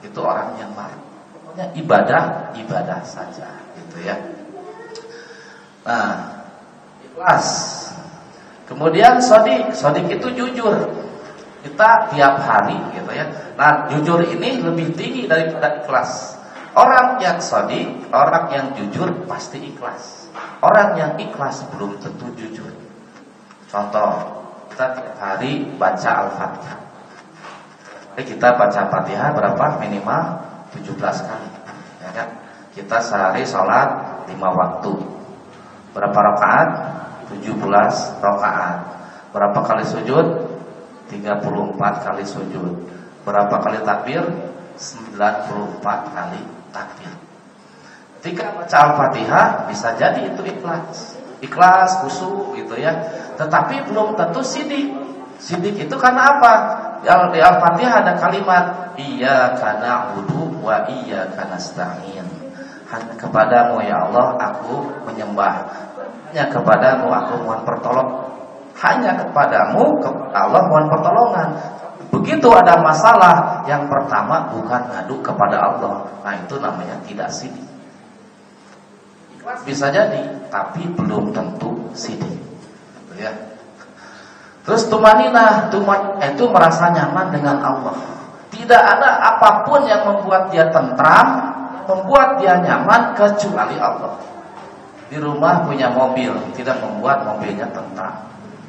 itu orang yang marah. Pokoknya ibadah, ibadah saja gitu ya. Nah, ikhlas. Kemudian sodik, sodik itu jujur. Kita tiap hari gitu ya. Nah, jujur ini lebih tinggi daripada ikhlas. Orang yang sodik, orang yang jujur pasti ikhlas. Orang yang ikhlas belum tentu jujur. Contoh, kita tiap hari baca Al-Fatihah. Jadi kita baca Fatihah berapa? Minimal 17 kali. Ya kan? Kita sehari sholat 5 waktu. Berapa rakaat? 17 rakaat. Berapa kali sujud? 34 kali sujud. Berapa kali takbir? 94 kali takbir. Ketika baca Al-Fatihah bisa jadi itu ikhlas. Ikhlas, khusyuk gitu ya. Tetapi belum tentu sidik. Sidik itu karena apa? Di Al-Fatihah ada kalimat Iya karena wudu wa iya karena nasta'in. Kepadamu ya Allah aku menyembah. Hanya kepadamu aku mohon pertolong. Hanya kepadamu Allah mohon pertolongan. Begitu ada masalah, yang pertama bukan ngadu kepada Allah. Nah itu namanya tidak sidik. Bisa jadi, tapi belum tentu sidik. Ya. Terus tumanina, tuman itu merasa nyaman dengan Allah. Tidak ada apa pun yang membuat dia tentram, membuat dia nyaman kecuali Allah. Di rumah punya mobil, tidak membuat mobilnya tentram.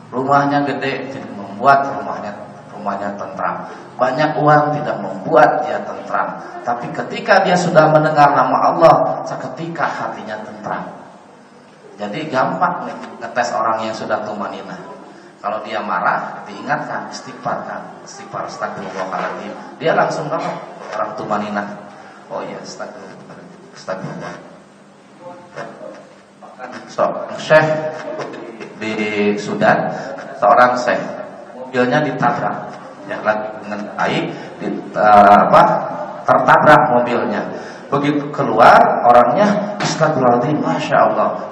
Rumahnya gede, tidak membuat rumahnya rumahnya tentram. Banyak uang tidak membuat dia tentram. Tapi ketika dia sudah mendengar nama Allah, seketika hatinya tentram. Jadi gampang nih ngetes orang yang sudah tumanina. Kalau dia marah, diingatkan istighfar kan, istighfar astagfirullahaladzim. Dia langsung apa? Orang tumanina. Oh iya, astagfirullah. Astagfirullah. So, Syekh di Sudan, seorang Syekh, mobilnya ditabrak. Ya, lagi dengan air, di, uh, apa? Tertabrak mobilnya. Begitu keluar orangnya, astagfirullahaladzim, masya Allah.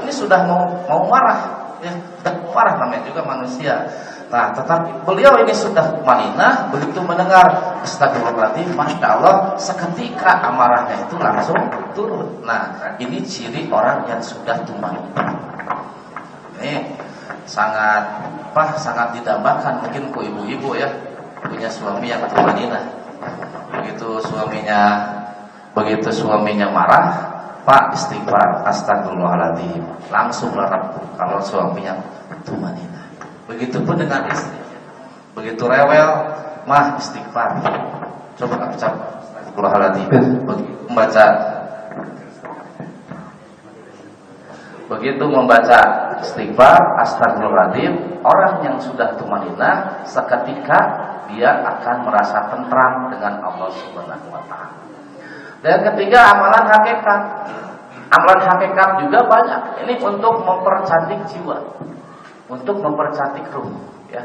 ini sudah mau mau marah, ya marah namanya juga manusia. Nah, tetapi beliau ini sudah malinah, begitu mendengar astagfirullahaladzim, masya Allah, seketika amarahnya itu langsung turun. Nah, ini ciri orang yang sudah tumanina. Ini sangat apa? Sangat didambakan mungkin ku ibu-ibu ya punya suami yang tumanina. Begitu suaminya begitu suaminya marah, Pak istighfar astagfirullahaladzim. Langsung lerap kalau suaminya tumanina. Begitupun dengan istri Begitu rewel Mah istighfar. Coba ucap astagfirullahaladzim. Membaca. Begitu membaca istighfar astagfirullahaladzim Orang yang sudah tumanina Seketika dia akan merasa tentram dengan Allah subhanahu wa ta'ala dan ketiga amalan hakikat. Amalan hakikat juga banyak. Ini untuk mempercantik jiwa, untuk mempercantik ruh. Ya,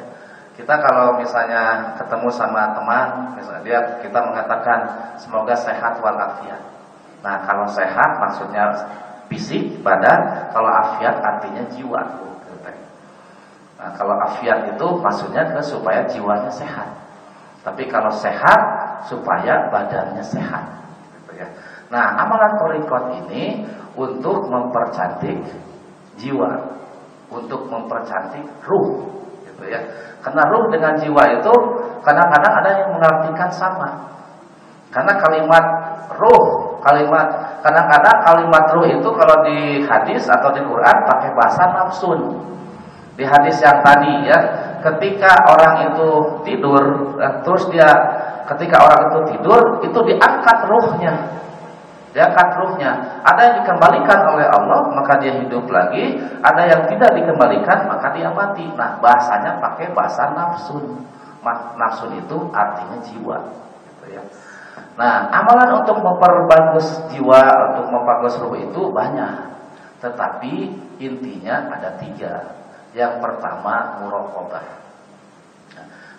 kita kalau misalnya ketemu sama teman, misalnya dia kita mengatakan semoga sehat walafiat. Nah, kalau sehat maksudnya fisik, badan, kalau afiat artinya jiwa. Nah, kalau afiat itu maksudnya ke supaya jiwanya sehat. Tapi kalau sehat supaya badannya sehat. Ya. Nah, amalan torikot ini untuk mempercantik jiwa, untuk mempercantik ruh, gitu ya. Karena ruh dengan jiwa itu kadang-kadang ada yang mengartikan sama. Karena kalimat ruh, kalimat kadang-kadang kalimat ruh itu kalau di hadis atau di Quran pakai bahasa nafsun. Di hadis yang tadi ya, ketika orang itu tidur, terus dia ketika orang itu tidur itu diangkat ruhnya. Diangkat ruhnya. Ada yang dikembalikan oleh Allah maka dia hidup lagi. Ada yang tidak dikembalikan maka dia mati. Nah bahasanya pakai bahasa nafsun. Nafsun itu artinya jiwa. Gitu ya. Nah amalan untuk memperbagus jiwa untuk memperbagus ruh itu banyak. Tetapi intinya ada tiga. Yang pertama murokobah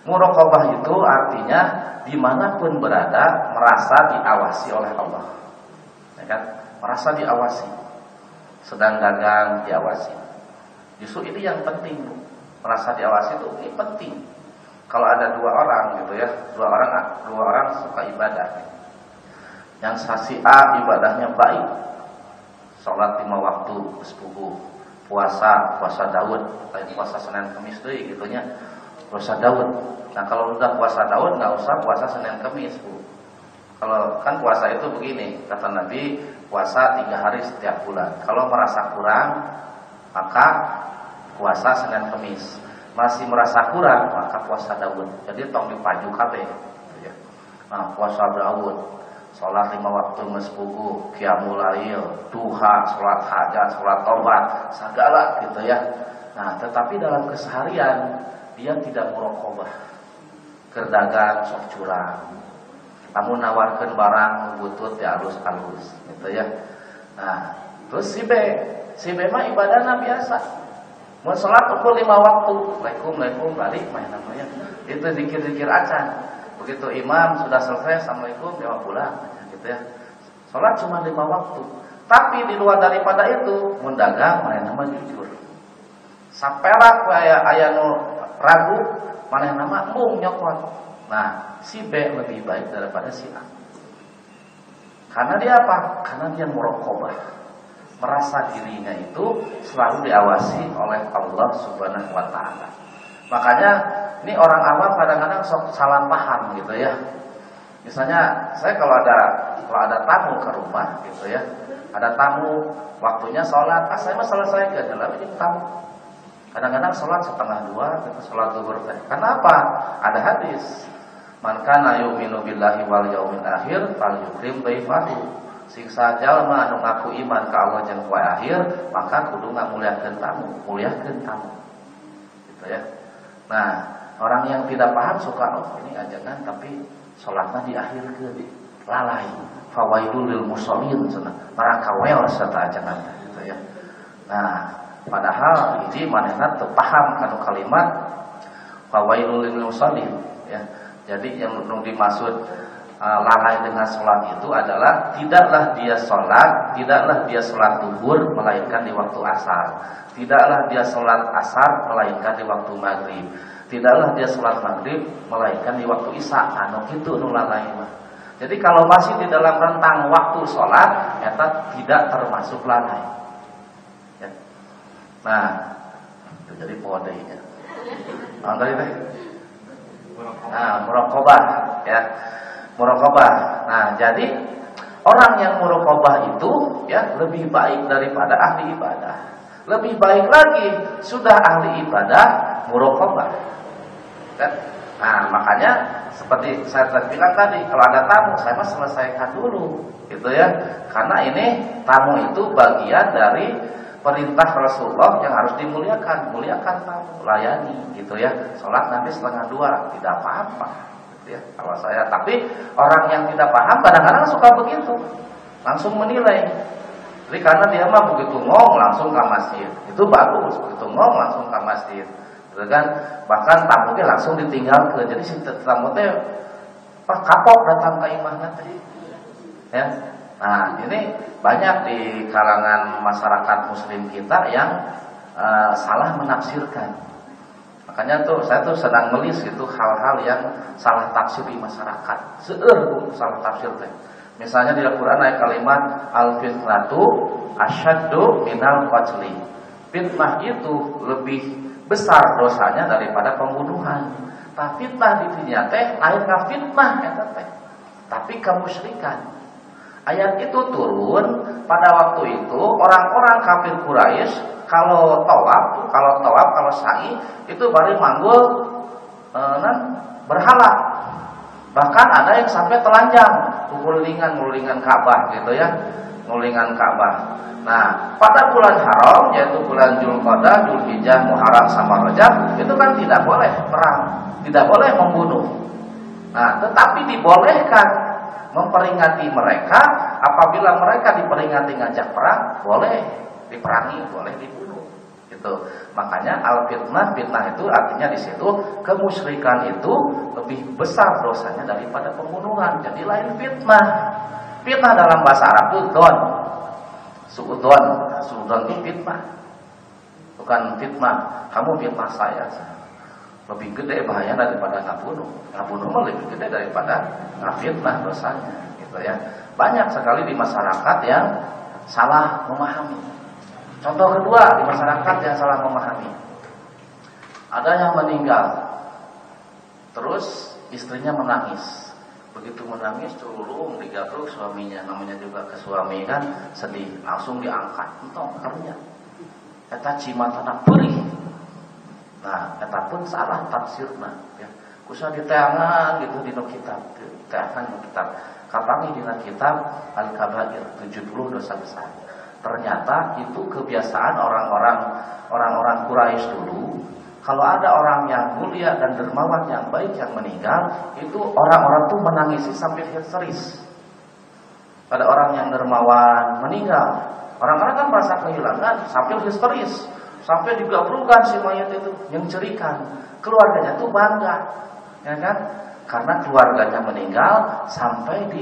Murokobah itu artinya di mana pun berada merasa diawasi oleh Allah, ya kan? Merasa diawasi, sedang dagang diawasi. Justru ini yang penting, merasa diawasi itu ini penting. Kalau ada dua orang gitu ya, dua orang dua orang suka ibadah. Yang sasi A ibadahnya baik, sholat lima waktu sepupu, puasa puasa Daud, lain puasa Senin Kamis deh gitunya puasa Daud. Nah kalau udah puasa Daud nggak usah puasa Senin Kamis bu. Kalau kan puasa itu begini kata Nabi puasa tiga hari setiap bulan. Kalau merasa kurang maka puasa Senin Kamis. Masih merasa kurang maka puasa Daud. Jadi tong dipaju kabe. Ya. Nah puasa Daud. Sholat lima waktu mesbuku, kiamulail, duha, sholat hajat, sholat tobat, segala gitu ya. Nah, tetapi dalam keseharian dia tidak murokobah kerdagang sok curang. Kamu nawarkan barang butut ya halus-halus gitu ya. Nah terus si B. Si B mah ibadahnya biasa. Mau sholat pukul lima waktu. Assalamualaikum, Assalamualaikum, balik main namanya itu dikir-dikir acan begitu imam sudah selesai Assalamualaikum dia pulang gitu ya. Sholat cuma lima waktu. Tapi di luar daripada itu mendagang main nama jujur. Saperak kayak ayah ragu yang nama? Mung nyokot. Nah si B lebih baik daripada si A. Karena dia apa? Karena dia merokobah merasa dirinya itu selalu diawasi oleh Allah Subhanahu wa taala. Makanya ini orang awam kadang-kadang salah paham gitu ya. Misalnya saya kalau ada kalau ada tamu ke rumah gitu ya ada tamu waktunya sholat ah saya mah selesai ke dalam ini tamu Kadang-kadang sholat setengah dua, kita sholat zuhur. Kenapa? Ada hadis. Man kana yu'minu billahi wal yaumil akhir falyukrim dhaifahu. Siksa jalma anu ngaku iman ka Allah jeung poe akhir, maka kudu ngamuliakeun tamu, muliakeun tamu. Gitu ya. Nah, orang yang tidak paham suka oh ini ajangan tapi sholatnya di akhir ke lalai. Fawaidul lil musallin cenah. Serta ajangan gitu ya. Nah, Padahal ini manehna teu paham kanu kalimat fawailul lil musallin ya. Jadi yang nu dimaksud uh, lalai dengan sholat itu adalah tidaklah dia sholat, tidaklah dia sholat duhur melainkan di waktu asar, tidaklah dia sholat asar melainkan di waktu maghrib, tidaklah dia sholat maghrib melainkan di waktu isya. Anu kitu nu lalai mah. Jadi kalau masih di dalam rentang waktu sholat, eta tidak termasuk lalai. Nah, jadi podenya. Nah, tadi teh. Nah, murokobah ya. Murokobah. Nah, jadi orang yang murokobah itu ya lebih baik daripada ahli ibadah. Lebih baik lagi sudah ahli ibadah murokobah. Kan? Nah, makanya seperti saya bilang tadi, kalau ada tamu, saya mah selesaikan dulu, gitu ya. Karena ini tamu itu bagian dari perintah Rasulullah yang harus dimuliakan, muliakan tamu, layani gitu ya. Sholat nanti setengah dua, tidak apa-apa. Gitu ya, kalau saya, tapi orang yang tidak paham kadang-kadang suka begitu, langsung menilai. Jadi karena dia mah begitu ngomong langsung ke masjid, itu bagus. Begitu ngomong langsung ke masjid, gitu kan? Bahkan tamunya langsung ditinggal ke, jadi si tamu teh, kapok datang ke imah nanti, ya Nah, ini banyak di kalangan masyarakat muslim kita yang uh, salah menafsirkan. Makanya tuh saya tuh sedang melis itu hal-hal yang salah tafsir di masyarakat. Seueur salah tafsir teh. Misalnya di Al-Qur'an ada kalimat al-fitnatu asyaddu minal qatli. Fitnah itu lebih besar dosanya daripada pembunuhan. Tapi fitnah di dunia teh lain fitnah eta teh. Tapi kemusyrikan. Ayat itu turun pada waktu itu orang-orang kafir Quraisy kalau tawaf, kalau tawaf, kalau sa'i itu baru manggul e, berhala. Bahkan ada yang sampai telanjang, ngulingan ngulingan Ka'bah gitu ya, ngulingan Ka'bah. Nah, pada bulan haram yaitu bulan Julqa'dah, Julhijjah, Muharram sama Rajab itu kan tidak boleh perang, tidak boleh membunuh. Nah, tetapi dibolehkan memperingati mereka apabila mereka diperingati ngajak perang boleh diperangi boleh dibunuh. Itu makanya al fitnah fitnah itu artinya di situ kemusyrikan itu lebih besar dosanya daripada pembunuhan. Jadi lain fitnah. Fitnah dalam bahasa Arab itu don. Suudon. Suudon itu fitnah. Bukan fitnah. Kamu fitnah saya lebih gede bahaya daripada ngabunuh. Ngabunuh mah lebih gede daripada ngafitnah dosanya, gitu ya. Banyak sekali di masyarakat yang salah memahami. Contoh kedua di masyarakat yang salah memahami. Ada yang meninggal, terus istrinya menangis. Begitu menangis curung digabruk suaminya, namanya juga ke suami kan sedih, langsung diangkat. Entong karunya. Eta cimatana perih Nah, eta pun salah tafsirna ya. Kusa diteangan gitu di kitab, diteangan di kitab. Kapangi di kitab Al-Kabair 70 dosa besar. Ternyata itu kebiasaan orang-orang orang-orang Quraisy dulu. Kalau ada orang yang mulia dan dermawan yang baik yang meninggal, itu orang-orang tuh menangisi sampai histeris. Pada orang yang dermawan meninggal, orang-orang kan merasa kehilangan sampai histeris. Sampai juga perukan si mayat itu yang cerikan. Keluarganya tuh bangga. Ya kan? Karena keluarganya meninggal sampai di,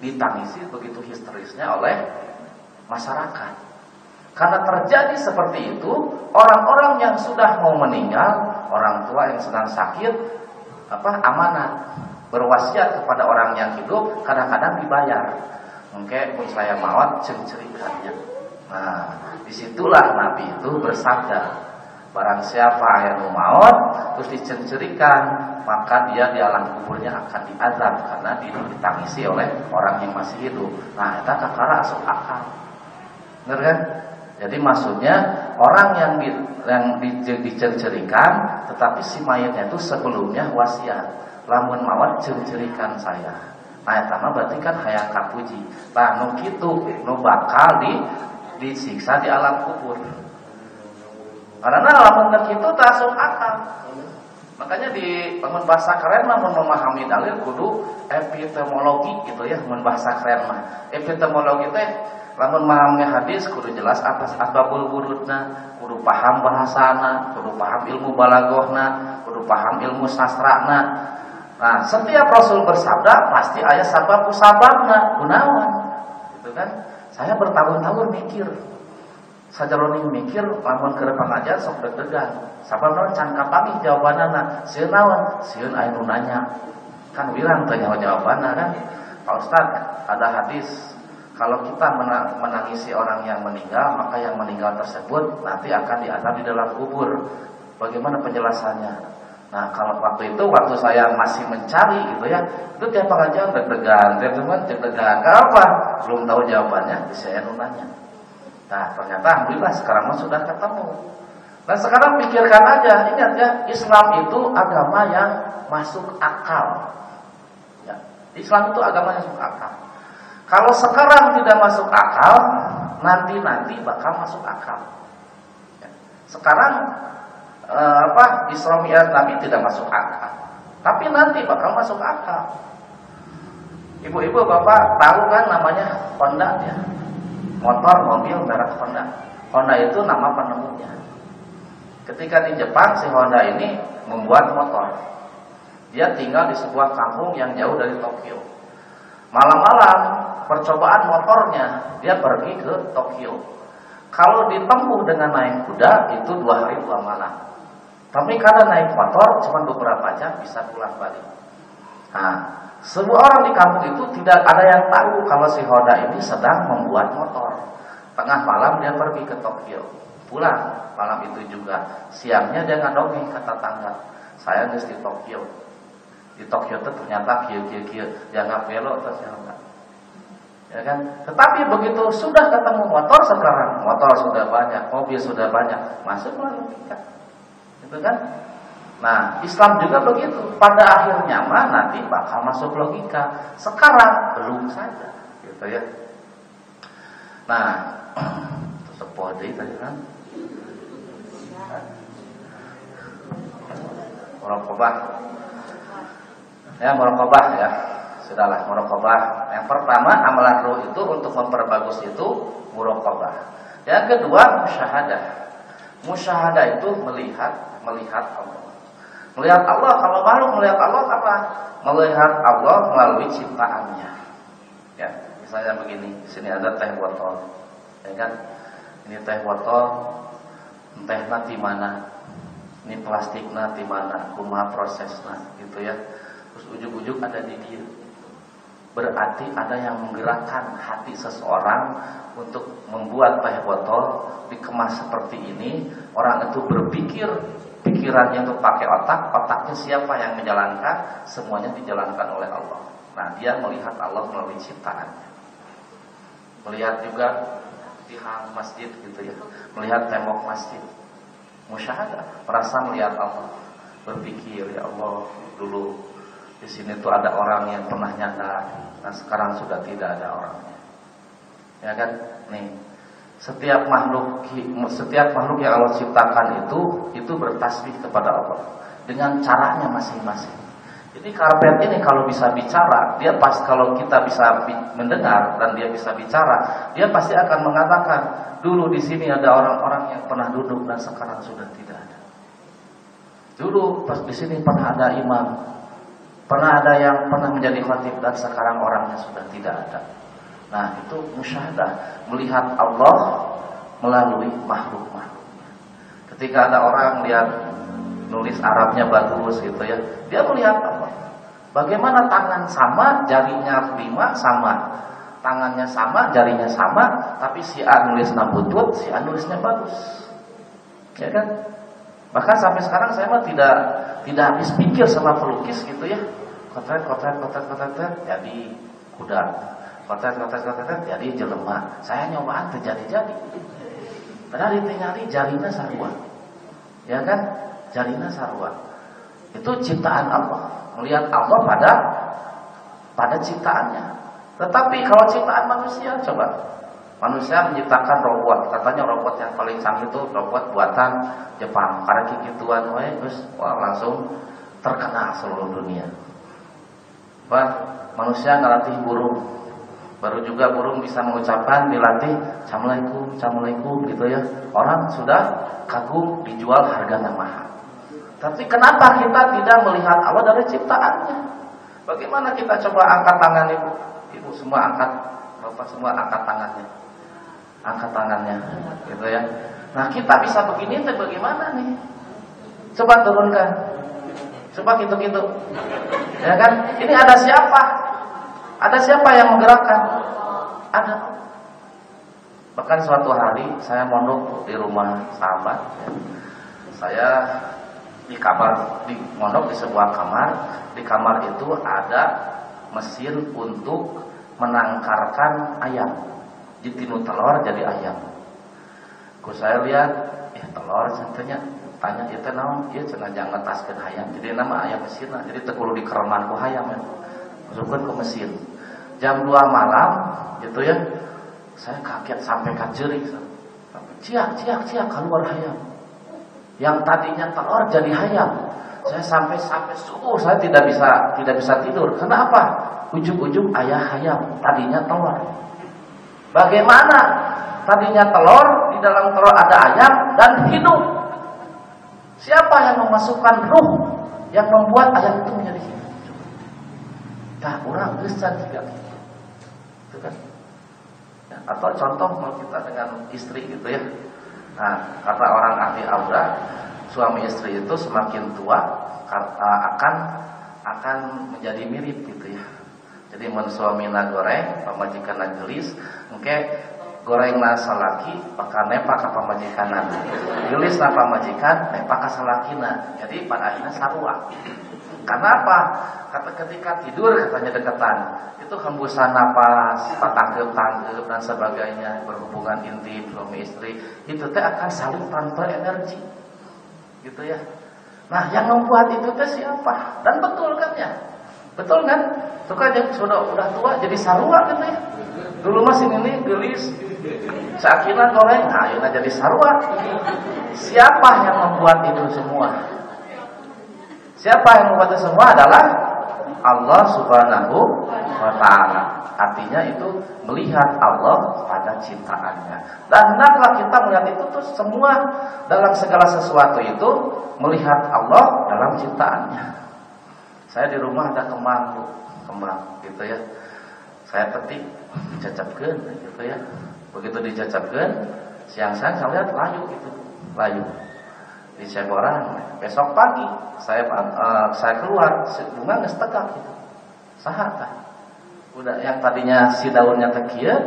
ditangisi begitu histerisnya oleh masyarakat. Karena terjadi seperti itu, orang-orang yang sudah mau meninggal, orang tua yang sedang sakit, apa amanah berwasiat kepada orang yang hidup kadang-kadang dibayar. Mungkin pun saya mawat ceri-cerikannya. Nah, Di situlah Nabi itu bersabda, barang siapa yang maut terus dicencerikan, maka dia di alam kuburnya akan diazab karena ditangisi oleh orang yang masih hidup. Nah, itu kakara asal akal. Benar kan? Jadi maksudnya orang yang di, yang dicencerikan, tetapi si mayatnya itu sebelumnya wasiat. Lamun mawat cencerikan saya. Nah, itu berarti kan hayang kapuji. Nah, nu kitu, nu bakal di disiksa di alam kubur. Karena lamun itu tasuk akal. Makanya di lamun bahasa keren mah memahami dalil kudu epistemologi gitu ya, mun bahasa keren mah. Epistemologi teh lamun memahami hadis kudu jelas atas asbabul wurudna, kudu paham bahasana, kudu paham ilmu balagohna, kudu paham ilmu sastrana. Nah, setiap rasul bersabda pasti ayat sabab sababna, gunawan. Gitu kan? Saya bertahun-tahun mikir. Sajaloni mikir lamun ke depan aja sok deg-degan. Sabab naon can kapangih jawabanana? Sieun naon? Sieun aya nanya. Kan bilang teh jawabanna kan. Pak Ustaz, ada hadis kalau kita menangisi orang yang meninggal, maka yang meninggal tersebut nanti akan diazab di dalam kubur. Bagaimana penjelasannya? Nah kalau waktu itu waktu saya masih mencari gitu ya itu tiap pengajian deg-degan, tiap teman deg-degan. Kenapa? Belum tahu jawabannya, saya nanya. Nah ternyata alhamdulillah sekarang sudah ketemu. Nah sekarang pikirkan aja, ingat ya Islam itu agama yang masuk akal. Ya, Islam itu agama yang masuk akal. Kalau sekarang tidak masuk akal, nanti-nanti bakal masuk akal. Ya. Sekarang uh, apa Isra Mi'raj Nabi tidak masuk akal. Tapi nanti bakal masuk akal. Ibu-ibu bapak tahu kan namanya Honda ya. Motor, mobil merek Honda. Honda itu nama penemunya. Ketika di Jepang si Honda ini membuat motor. Dia tinggal di sebuah kampung yang jauh dari Tokyo. Malam-malam percobaan motornya dia pergi ke Tokyo. Kalau ditempuh dengan naik kuda itu dua hari dua malam. Tapi karena naik motor cuma beberapa jam bisa pulang balik. Nah, semua orang di kampung itu tidak ada yang tahu kalau si Hoda ini sedang membuat motor. Tengah malam dia pergi ke Tokyo. Pulang malam itu juga. Siangnya dia ngadongeng kata tangga. Saya di Tokyo. Di Tokyo itu ternyata kieu kieu kieu. Jangan belok terus enggak. Ya kan? Tetapi begitu sudah ketemu motor sekarang, motor sudah banyak, mobil sudah banyak, masuklah logika. Itu kan? Nah, Islam juga begitu. Pada akhirnya mah nanti bakal masuk logika. Sekarang belum saja, gitu ya. Nah, tutup podi tadi kan. Merokobah. Ya, merokobah ya sudahlah muraqabah. Yang pertama amalan ruh itu untuk memperbagus itu muraqabah. Yang kedua musyahadah. Musyahadah itu melihat melihat Allah. Melihat Allah kalau makhluk melihat Allah apa? Melihat Allah melalui ciptaannya. Ya, misalnya begini, sini ada teh botol. Ya kan? Ini teh botol teh nanti mana? Ini plastik nanti mana? Kumaha prosesnya gitu ya. Terus ujuk-ujuk ada di dia berarti ada yang menggerakkan hati seseorang untuk membuat teh botol dikemas seperti ini. Orang itu berpikir pikirannya itu pakai otak otaknya siapa yang menjalankan? Semuanya dijalankan oleh Allah. Nah dia melihat Allah melalui ciptaannya. Melihat juga tiang masjid gitu ya. Melihat tembok masjid. Musyahadah merasa melihat Allah. Berpikir ya Allah dulu di sini tuh ada orang yang pernah nyata Nah sekarang sudah tidak ada orangnya. Ya kan? Nih, setiap makhluk setiap makhluk yang Allah ciptakan itu itu bertasbih kepada Allah dengan caranya masing-masing. Jadi karpet ini kalau bisa bicara, dia pas kalau kita bisa mendengar dan dia bisa bicara, dia pasti akan mengatakan, dulu di sini ada orang-orang yang pernah duduk dan sekarang sudah tidak ada. Dulu pas di sini pernah ada imam, Pernah ada yang pernah menjadi khatib dan sekarang orangnya sudah tidak ada. Nah itu musyahadah melihat Allah melalui makhluk-makhluknya. Ketika ada orang lihat nulis Arabnya bagus gitu ya, dia melihat Allah. Bagaimana tangan sama, jarinya lima sama, tangannya sama, jarinya sama, tapi si A nulis nambutut, si A nulisnya bagus. Ya kan? Bahkan sampai sekarang saya mah tidak tidak habis pikir sama pelukis gitu ya kotret kotret kotret kotret jadi kuda. Kotret kotret kotret jadi jelema. Saya nyobaan terjadi jadi padahal nyari jarinya sarua ya kan? Jarinya sarua itu ciptaan Allah. Melihat Allah pada pada ciptaannya. Tetapi kalau ciptaan manusia coba. Manusia menciptakan robot. Katanya robot yang paling canggih itu robot buatan Jepang. Karena kikituan terus wah langsung terkenal seluruh dunia Wah, manusia ngelatih burung. Baru juga burung bisa mengucapkan dilatih Assalamualaikum, Assalamualaikum gitu ya. Orang sudah kagum dijual harga yang mahal. Tapi kenapa kita tidak melihat Allah dari ciptaannya? Bagaimana kita coba angkat tangan ibu? Ibu semua angkat, bapak semua angkat tangannya. Angkat tangannya, gitu ya. Nah kita bisa begini, tapi bagaimana nih? Coba turunkan. Coba gitu-gitu. Ya kan? Ini ada siapa? Ada siapa yang menggerakkan? Ada. Bahkan suatu hari saya mondok di rumah sahabat. Ya. Saya di kamar di mondok di sebuah kamar. Di kamar itu ada mesin untuk menangkarkan ayam. Ditinu telur jadi ayam. Ku saya lihat, eh telur contohnya tanya itu naon ieu cenah jang ngetaskeun hayam. Jadi nama ayam mesin jadi teu di kereman ku hayam ya. Masukkeun ke mesin. Jam 2 malam gitu ya saya kaget sampai kajeri ciak ciak ciak keluar hayam. Yang tadinya telur jadi hayam. Saya sampai sampai subuh saya tidak bisa tidak bisa tidur. Kenapa? Ujung-ujung ayah hayam tadinya telur. Bagaimana? Tadinya telur di dalam telur ada ayam dan hidup Siapa yang memasukkan ruh yang membuat ayat itu menjadi hidup? Tak orang besar juga. Itu kan? Ya, atau contoh kalau kita dengan istri gitu ya. Nah, kata orang ahli aura, suami istri itu semakin tua akan akan menjadi mirip gitu ya. Jadi mun suamina goreng, pamajikan gelis, engke goreng nasa laki, maka nepa ka pamajikanan. Gelis na pamajikan, nepa ka salakina. Jadi pada akhirnya sarua. Karena apa? Kata ketika tidur katanya deketan, itu hembusan napas, tangkep tangkep dan sebagainya, berhubungan intim suami istri, itu teh akan saling transfer energi, gitu ya. Nah, yang membuat itu teh siapa? Dan betul kan ya? Betul kan? Suka aja sudah udah tua jadi sarua gitu ya. Dulu masih ini gelis, sakina goreng, nah ini jadi sarua. Siapa yang membuat itu semua? Siapa yang membuat itu semua adalah Allah Subhanahu wa taala. Artinya itu melihat Allah pada ciptaannya. Dan hendaklah kita melihat itu tuh semua dalam segala sesuatu itu melihat Allah dalam ciptaannya. Saya di rumah ada kembang, kembang gitu ya. Saya petik, dicacapkan gitu ya. Begitu dicacapkan, siang-siang saya lihat layu gitu, layu. Di Ceboran, besok pagi saya uh, saya keluar, bunga nggak gitu. Sahat Udah yang tadinya si daunnya tekia,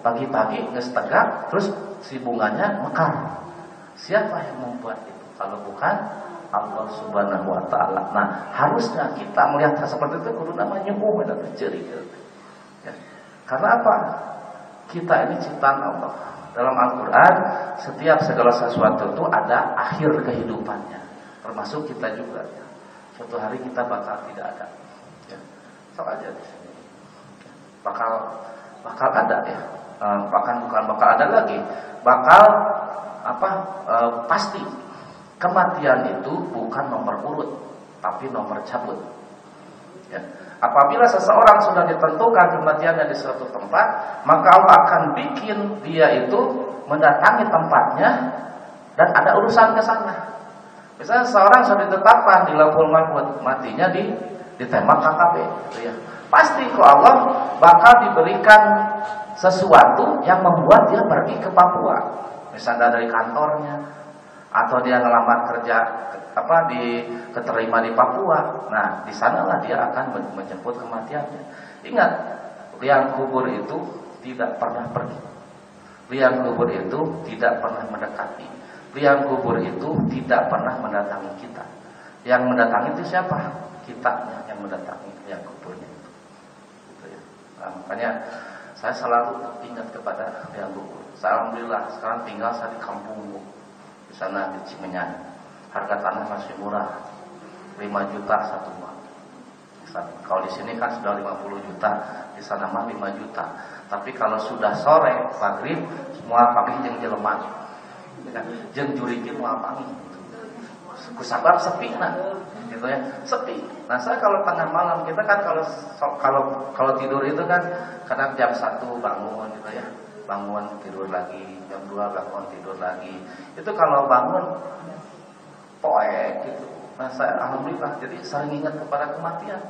pagi-pagi nggak terus si bunganya mekar. Siapa yang membuat itu? Kalau bukan Allah Subhanahu wa taala. Nah, harusnya kita melihat seperti itu kudu namanya nyukuh dan. Ya. Karena apa? Kita ini ciptaan Allah. Dalam Al-Qur'an, setiap segala sesuatu itu ada akhir kehidupannya. Termasuk kita juga ya. Suatu hari kita bakal tidak ada. Ya. Sok aja di sini. Bakal bakal ada ya. Eh, bahkan bukan bakal ada lagi. Bakal apa? E, pasti Kematian itu bukan nomor urut, tapi nomor cabut. Ya. Apabila seseorang sudah ditentukan kematiannya di suatu tempat, maka Allah akan bikin dia itu mendatangi tempatnya dan ada urusan ke sana. Misalnya seorang sudah ditetapkan di Lampul Mahmud, matinya di ditembak KKP, gitu ya. Pasti kok Allah bakal diberikan sesuatu yang membuat dia pergi ke Papua. Misalnya dari kantornya, atau dia ngelamar kerja apa di keterima di Papua. Nah, di sanalah dia akan menjemput kematiannya. Ingat, liang kubur itu tidak pernah pergi. Liang kubur itu tidak pernah mendekati. Liang kubur itu tidak pernah mendatangi kita. Yang mendatangi itu siapa? Kitanya yang mendatangi liang kuburnya itu. Gitu ya. Nah, makanya saya selalu ingat kepada liang kubur. Alhamdulillah sekarang tinggal saya di kampung sana di Cimenyan. Harga tanah masih murah. 5 juta satu mak. Kalau di sini kan sudah 50 juta, di sana mah 5 juta. Tapi kalau sudah sore, maghrib, semua panggil yang jeleman. Jeng juriki mau panggil. Kusabab sepi nah gitu ya sepi nah saya kalau tengah malam kita kan kalau kalau kalau tidur itu kan kadang jam satu bangun gitu ya bangun tidur lagi jam 2 bangun tidur lagi. Itu kalau bangun poek gitu. Nah saya alhamdulillah jadi sering ingat kepada kematian.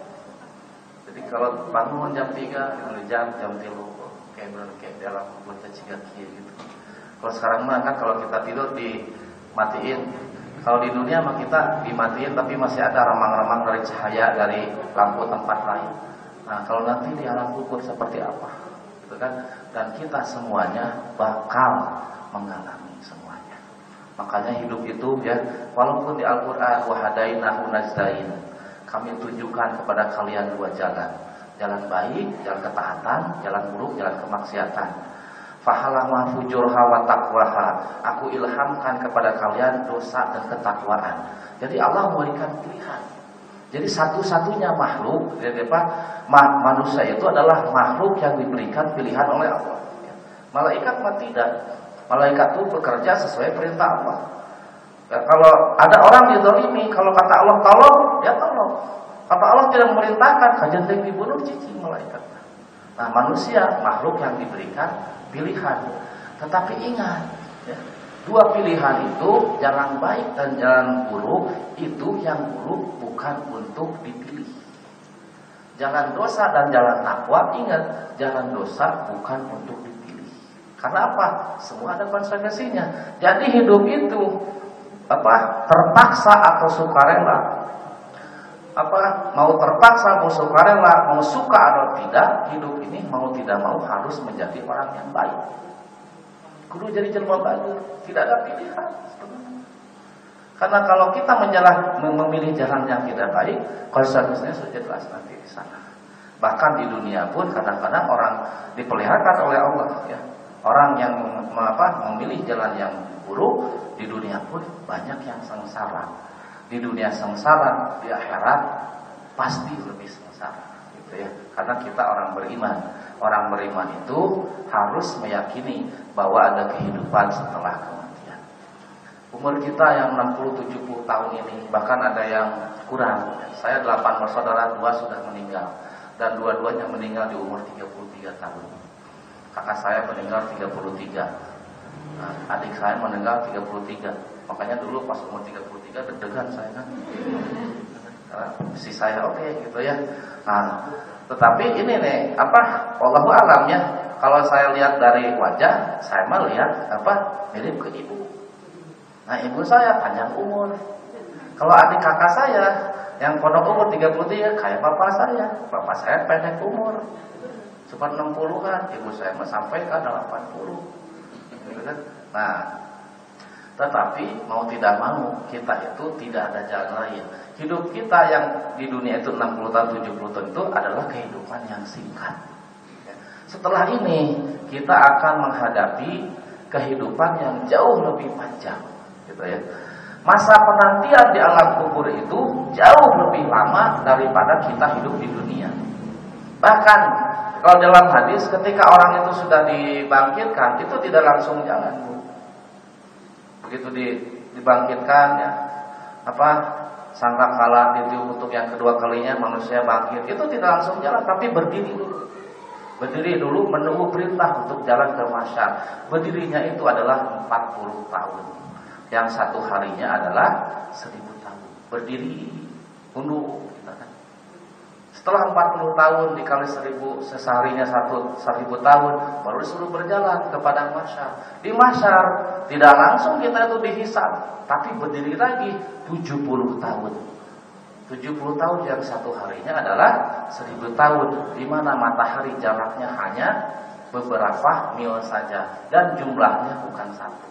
Jadi kalau bangun jam 3 jam jam 3 kayak benar kayak dalam buat cigat gitu. Kalau sekarang mah kan kalau kita tidur dimatiin. Kalau di dunia mah kita dimatiin tapi masih ada remang-remang dari cahaya dari lampu tempat lain. Nah kalau nanti di alam kubur seperti apa gitu kan. Dan kita semuanya bakal mengalami semuanya. Makanya hidup itu ya walaupun di Al-Qur'an wahadainahu najdain kami tunjukkan kepada kalian dua jalan. Jalan baik jalan ketaatan jalan buruk jalan kemaksiatan. Fahalama fujurha wa taqwaha. Aku ilhamkan kepada kalian dosa dan ketakwaan. Jadi Allah memberikan pilihan jadi satu-satunya makhluk, jadi apa? Manusia itu adalah makhluk yang diberikan pilihan oleh Allah. Malaikat mah tidak. Malaikat itu bekerja sesuai perintah Allah. Ya, kalau ada orang didolimi, kalau kata Allah tolong, ya tolong. Kata Allah tidak memerintahkan, kajian dibunuh cici malaikat. Nah manusia makhluk yang diberikan pilihan. Tetapi ingat, ya, Dua pilihan itu jalan baik dan jalan buruk itu yang buruk bukan untuk dipilih. Jalan dosa dan jalan takwa, ingat, jalan dosa bukan untuk dipilih. Karena apa? Semua ada konsekuensinya. Jadi hidup itu apa? terpaksa atau sukarela. Apa? Mau terpaksa, mau sukarela, mau suka atau tidak, hidup ini mau tidak mau harus menjadi orang yang baik. Kudu jadi jelma baik, tidak ada pilihan. Karena kalau kita menjalan, memilih jalan yang tidak baik, konsekuensinya sudah jelas nanti di sana. Bahkan di dunia pun kadang-kadang orang dipeliharakan oleh Allah ya. Orang yang apa, memilih jalan yang buruk di dunia pun banyak yang sengsara. Di dunia sengsara, di akhirat pasti lebih sengsara gitu ya. Karena kita orang beriman. Orang beriman itu harus meyakini bahwa ada kehidupan setelah kematian. Umur kita yang 60-70 tahun ini Bahkan ada yang kurang. Saya 8 bersaudara, dua sudah meninggal. Dan dua-duanya meninggal di umur 33 tahun. Kakak saya meninggal 33 nah, Adik saya meninggal 33 Makanya dulu pas umur 33 deg-degan saya kan. Si saya oke okay, gitu ya. Nah tetapi ini nih apa Allahu alam ya kalau saya lihat dari wajah saya melihat apa mirip ke ibu Nah ibu saya panjang umur. Kalau adik kakak saya yang pondok umur 33 kayak bapak saya. Bapak saya pendek umur. Cuma 60-an, ibu saya sampai ke 80. Gitu kan? Nah, tetapi mau tidak mau kita itu tidak ada jalan lain. Hidup kita yang di dunia itu 60 tahun 70 tahun itu adalah kehidupan yang singkat. Setelah ini kita akan menghadapi kehidupan yang jauh lebih panjang gitu ya. Masa penantian di alam kubur itu jauh lebih lama daripada kita hidup di dunia. Bahkan kalau dalam hadis ketika orang itu sudah dibangkitkan itu tidak langsung jalan. Begitu dibangkitkan ya apa sangka kala itu untuk yang kedua kalinya manusia bangkit itu tidak langsung jalan tapi berdiri dulu. Berdiri dulu menunggu perintah untuk jalan ke masyar. Berdirinya itu adalah 40 tahun yang satu harinya adalah seribu tahun berdiri undur kan. Setelah 40 tahun dikali seribu seseharinya satu seribu tahun baru disuruh berjalan kepada masyar di masyar tidak langsung kita itu dihisap tapi berdiri lagi 70 tahun. 70 tahun yang satu harinya adalah seribu tahun di mana matahari jaraknya hanya beberapa mil saja dan jumlahnya bukan satu.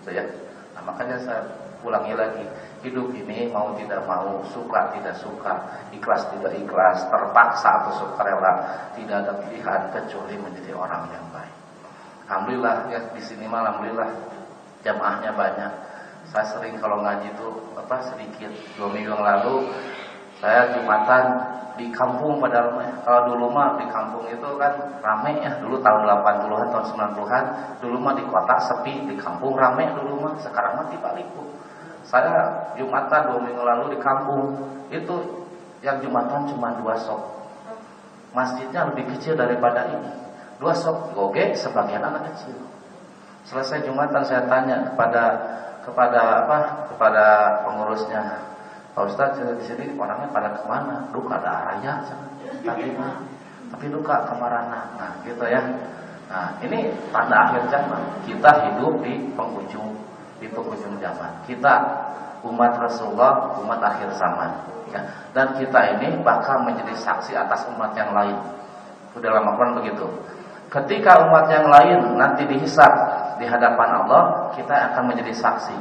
Gitu ya. Nah, makanya saya ulangi lagi, hidup ini mau tidak mau, suka tidak suka, ikhlas tidak ikhlas, terpaksa atau sukarela, tidak ada pilihan kecuali menjadi orang yang baik. Alhamdulillah ya di sini malam alhamdulillah jamaahnya banyak. Saya sering kalau ngaji itu apa sedikit dua minggu yang lalu saya jumatan di kampung pada rumah. Kalau dulu mah di kampung itu kan rame ya. Dulu tahun 80-an, tahun 90-an. Dulu mah di kota sepi, di kampung rame dulu mah. Sekarang mah dibaliku. Saya Jumatan dua minggu lalu di kampung. Itu yang Jumatan cuma dua sok. Masjidnya lebih kecil daripada ini. Dua sok goge sebagian anak kecil. Selesai Jumatan saya tanya kepada kepada apa? Kepada pengurusnya Pak Ustaz di sini orangnya pada ke mana? Duka ada arahnya, tapi tapi duka kemarana. Nah, gitu ya. Nah, ini tanda akhir zaman. Kita hidup di penghujung di penghujung zaman. Kita umat Rasulullah, umat akhir zaman. Ya. Dan kita ini bakal menjadi saksi atas umat yang lain. Sudah lama Quran begitu. Ketika umat yang lain nanti dihisab di hadapan Allah, kita akan menjadi saksi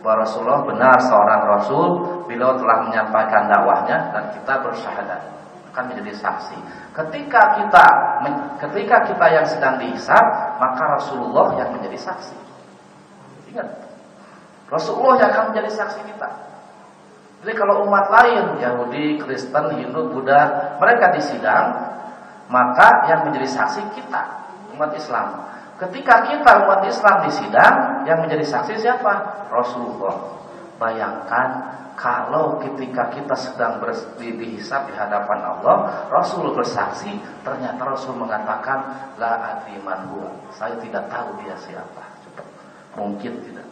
bahwa Rasulullah benar seorang Rasul beliau telah menyampaikan dakwahnya dan kita bersyahadat akan menjadi saksi. Ketika kita ketika kita yang sedang dihisab, maka Rasulullah yang menjadi saksi. Ingat, Rasulullah yang akan menjadi saksi kita. Jadi kalau umat lain, Yahudi, Kristen, Hindu, Buddha, mereka disidang, maka yang menjadi saksi kita, umat Islam. Ketika kita umat Islam disidang, yang menjadi saksi siapa? Rasulullah. Bayangkan kalau ketika kita sedang dihisap di hadapan Allah, Rasul bersaksi, ternyata Rasul mengatakan la adri man Saya tidak tahu dia siapa. Mungkin tidak.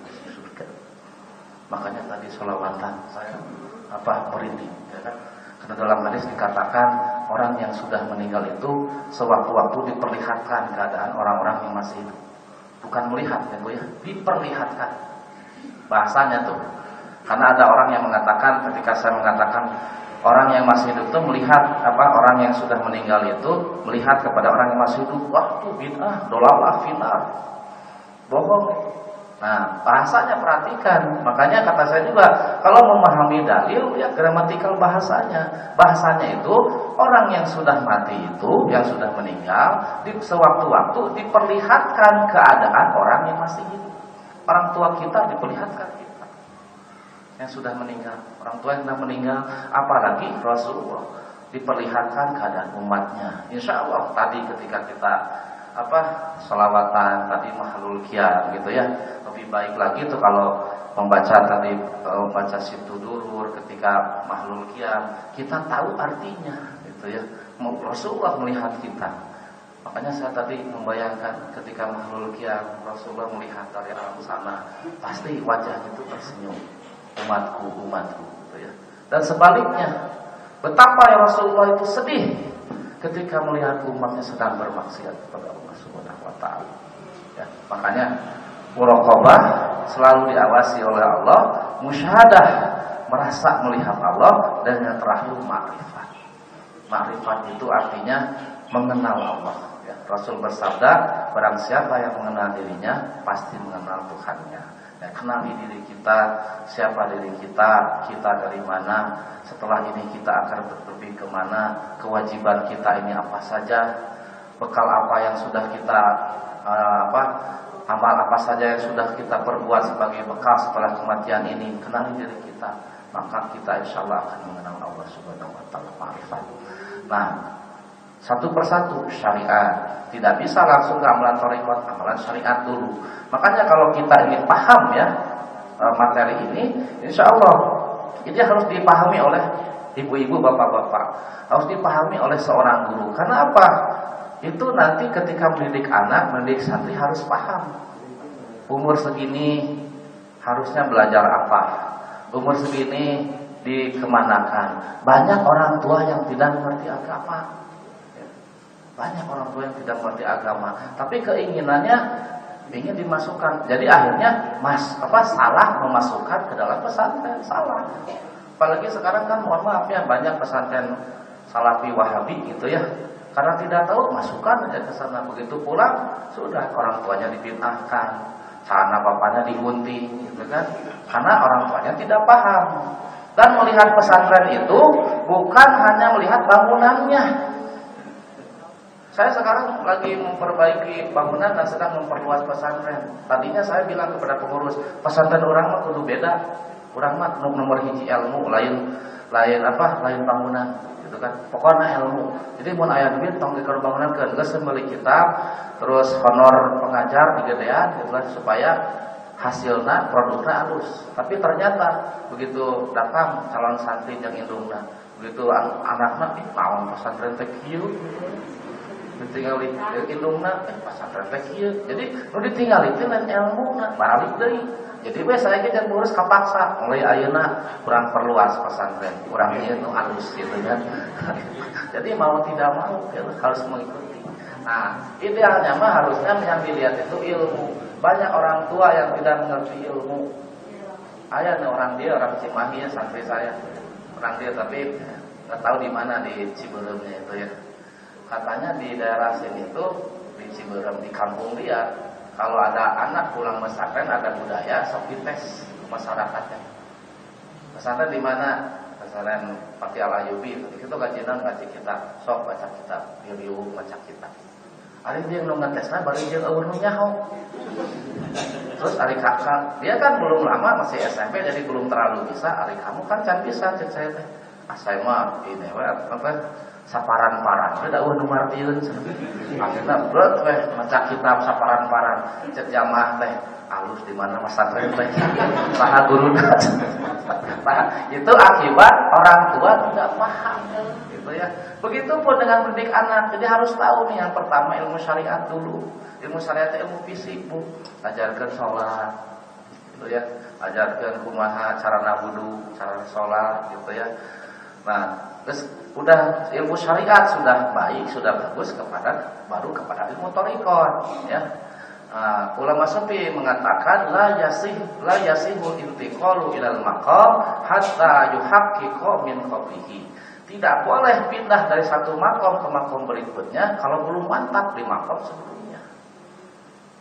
Makanya tadi sholawatan saya apa merinding, ya kan? Karena dalam hadis dikatakan orang yang sudah meninggal itu sewaktu-waktu diperlihatkan keadaan orang-orang yang masih hidup. Bukan melihat ya Bu ya, diperlihatkan. Bahasanya tuh. Karena ada orang yang mengatakan ketika saya mengatakan orang yang masih hidup itu melihat apa orang yang sudah meninggal itu melihat kepada orang yang masih hidup, wah itu bid'ah, dolalah final. Bohong. Nah, bahasanya perhatikan. Makanya kata saya juga, kalau memahami dalil, ya gramatikal bahasanya. Bahasanya itu, orang yang sudah mati itu, yang sudah meninggal, di sewaktu-waktu diperlihatkan keadaan orang yang masih hidup. Orang tua kita diperlihatkan kita. Yang sudah meninggal. Orang tua yang sudah meninggal, apalagi Rasulullah diperlihatkan keadaan umatnya. Insya Allah tadi ketika kita apa selawatan tadi mahlul kia gitu ya. Lebih baik lagi itu kalau membaca tadi membaca situ durur ketika mahlul kia kita tahu artinya gitu ya. Rasulullah melihat kita. Makanya saya tadi membayangkan ketika mahlul kia Rasulullah melihat dari alam sana pasti wajahnya itu tersenyum. Umatku umatku gitu ya. Dan sebaliknya betapa ya Rasulullah itu sedih ketika melihat umatnya sedang bermaksiat kepada Allah Taala. Ya, makanya muraqabah selalu diawasi oleh Allah, musyahadah merasa melihat Allah dan yang terakhir makrifat. Makrifat itu artinya mengenal Allah. Ya, Rasul bersabda, barang siapa yang mengenal dirinya pasti mengenal Tuhannya. Ya, kenali diri kita, siapa diri kita, kita dari mana, setelah ini kita akan lebih ke mana, kewajiban kita ini apa saja, bekal apa yang sudah kita uh, apa amal apa saja yang sudah kita perbuat sebagai bekal setelah kematian ini, kenali diri kita, maka kita insya Allah akan mengenal Allah Subhanahu Wa Taala marifat. Nah, satu persatu syariat tidak bisa langsung ke amalan torikot, amalan syariat dulu. Makanya kalau kita ingin paham ya e, materi ini, insya Allah ini harus dipahami oleh ibu-ibu, bapak-bapak, harus dipahami oleh seorang guru. Karena apa? Itu nanti ketika mendidik anak, mendidik santri harus paham. Umur segini harusnya belajar apa? Umur segini dikemanakan. Banyak orang tua yang tidak mengerti agama. Banyak orang tua yang tidak mengerti agama, tapi keinginannya ingin dimasukkan. Jadi akhirnya mas apa salah memasukkan ke dalam pesantren salah. Apalagi sekarang kan mohon maaf ya banyak pesantren salafi wahabi gitu ya. Karena tidak tahu masukkan aja ke sana begitu pulang sudah orang tuanya dipintahkan, celana bapaknya digunting gitu kan. Karena orang tuanya tidak paham. Dan melihat pesantren itu bukan hanya melihat bangunannya, saya sekarang lagi memperbaiki bangunan dan sedang memperluas pesantren. Tadinya saya bilang kepada pengurus, pesantren orang mah kudu beda. Orang mah nomor hiji ilmu, lain lain apa? Lain bangunan, gitu kan. Pokoknya ilmu. Jadi mau ayat duit tong di bangunan kan geus meuli kitab, terus honor pengajar digedean gitu kan supaya hasilnya produknya halus. Tapi ternyata begitu datang calon santri yang indungna, begitu anaknya ih lawan pesantren teh kieu ditinggali indungna eh pasantren teh kieu jadi nu ditinggali teh lain ilmuna balik deui jadi we saya ge ngurus kapaksa. Mulai ayeuna kurang perluas pesantren. Kurang ieu nu halus gitu kan. Jadi mau tidak mau ya, harus mengikuti. Nah idealnya mah harusnya yang dilihat itu ilmu. Banyak orang tua yang tidak mengerti ilmu. Ayah orang dia orang Cimahi ya santri saya. Orang dia tapi nggak tahu di mana di Ciberemnya itu ya katanya di daerah sini itu di Ciberem di kampung dia kalau ada anak pulang pesantren ada budaya sok tes masyarakatnya. Pesantren di mana? Pesantren Pati Al Ayubi itu kajian ngaji kita. Sok baca kita review baca kita Ari dia nu ngetesna bari jeung eueuh nu nyaho. Terus Ari kakak, dia kan belum lama masih SMP jadi belum terlalu bisa. Ari kamu kan can bisa cek saya teh. Ah saya mah ini apa saparan-paran. Beda uh nomor martieun akhirnya berat weh maca kitab saparan-paran. Cek jamaah teh alus di mana pesantren teh? Saha guruna itu akibat orang tua tidak paham. Gitu ya. Begitupun dengan mendidik anak jadi harus tahu nih yang pertama ilmu syariat dulu. Ilmu syariat ilmu fisik bu. Ajarkan sholat gitu ya. Ajarkan kumaha cara nabudu cara sholat gitu ya. Nah Terus udah ilmu syariat sudah baik, sudah bagus kepada baru kepada ilmu torikot, ya. Uh, ulama sufi mengatakan la yasih la yasihu intiqalu ilal maqam hatta yuhaqqiqa min qablihi. Tidak boleh pindah dari satu makom ke makom berikutnya kalau belum mantap di makom sebelumnya.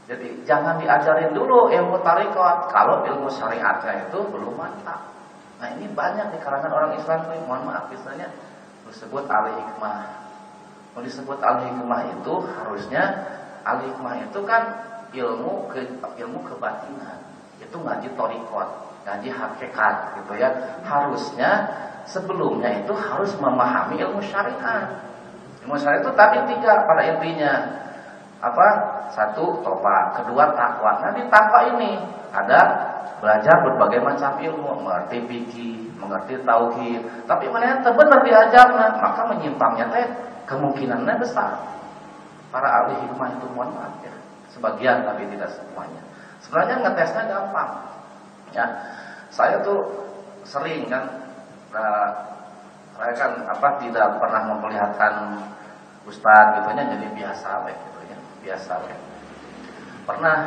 Jadi jangan diajarin dulu ilmu tarikot kalau ilmu syariatnya itu belum mantap. Nah ini banyak di kalangan orang Islam nih, mohon maaf misalnya disebut al hikmah. Mau disebut al hikmah itu harusnya al hikmah itu kan ilmu ke ilmu kebatinan. Itu ngaji torikot, ngaji hakikat gitu ya. Harusnya sebelumnya itu harus memahami ilmu syariat. Ilmu syariat itu tapi tiga pada intinya. Apa? Satu tobat, kedua takwa. Nah di takwa ini ada belajar berbagai macam ilmu, mengerti fikih, mengerti tauhid. Tapi yang benar diajarnya, maka menyimpangnya teh kemungkinannya besar. Para ahli hikmah itu mohon maaf ya. Sebagian tapi tidak semuanya. Sebenarnya ngetesnya gampang. Ya. Saya tuh sering kan nah, saya kan apa tidak pernah memperlihatkan ustadz gitu ya jadi biasa gitu ya biasa pernah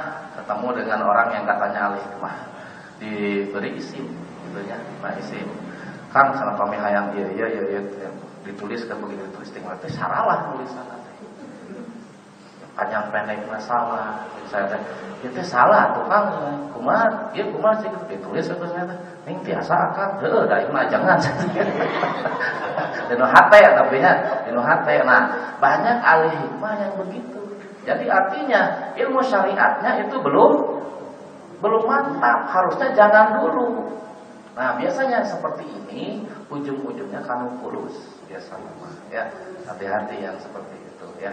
ketemu dengan orang yang katanya alih hikmah diberi isim gitu ya nah isim. Kan sama kami hayang iya iya iya, iya. ditulis kan begitu ditulis tinggal itu salah tulisan. Panjang pendek masalah. Saya itu salah tuh kang. Kumat dia kumat sih ditulis itu ternyata ini biasa kan deh dari mah jangan. Dino hate tapi nya dino hate. Nah banyak alih hikmah yang begitu jadi artinya ilmu syariatnya itu belum belum mantap. Harusnya jangan dulu. Nah biasanya seperti ini ujung-ujungnya kamu kulus biasanya ya. Hati-hati yang seperti itu ya.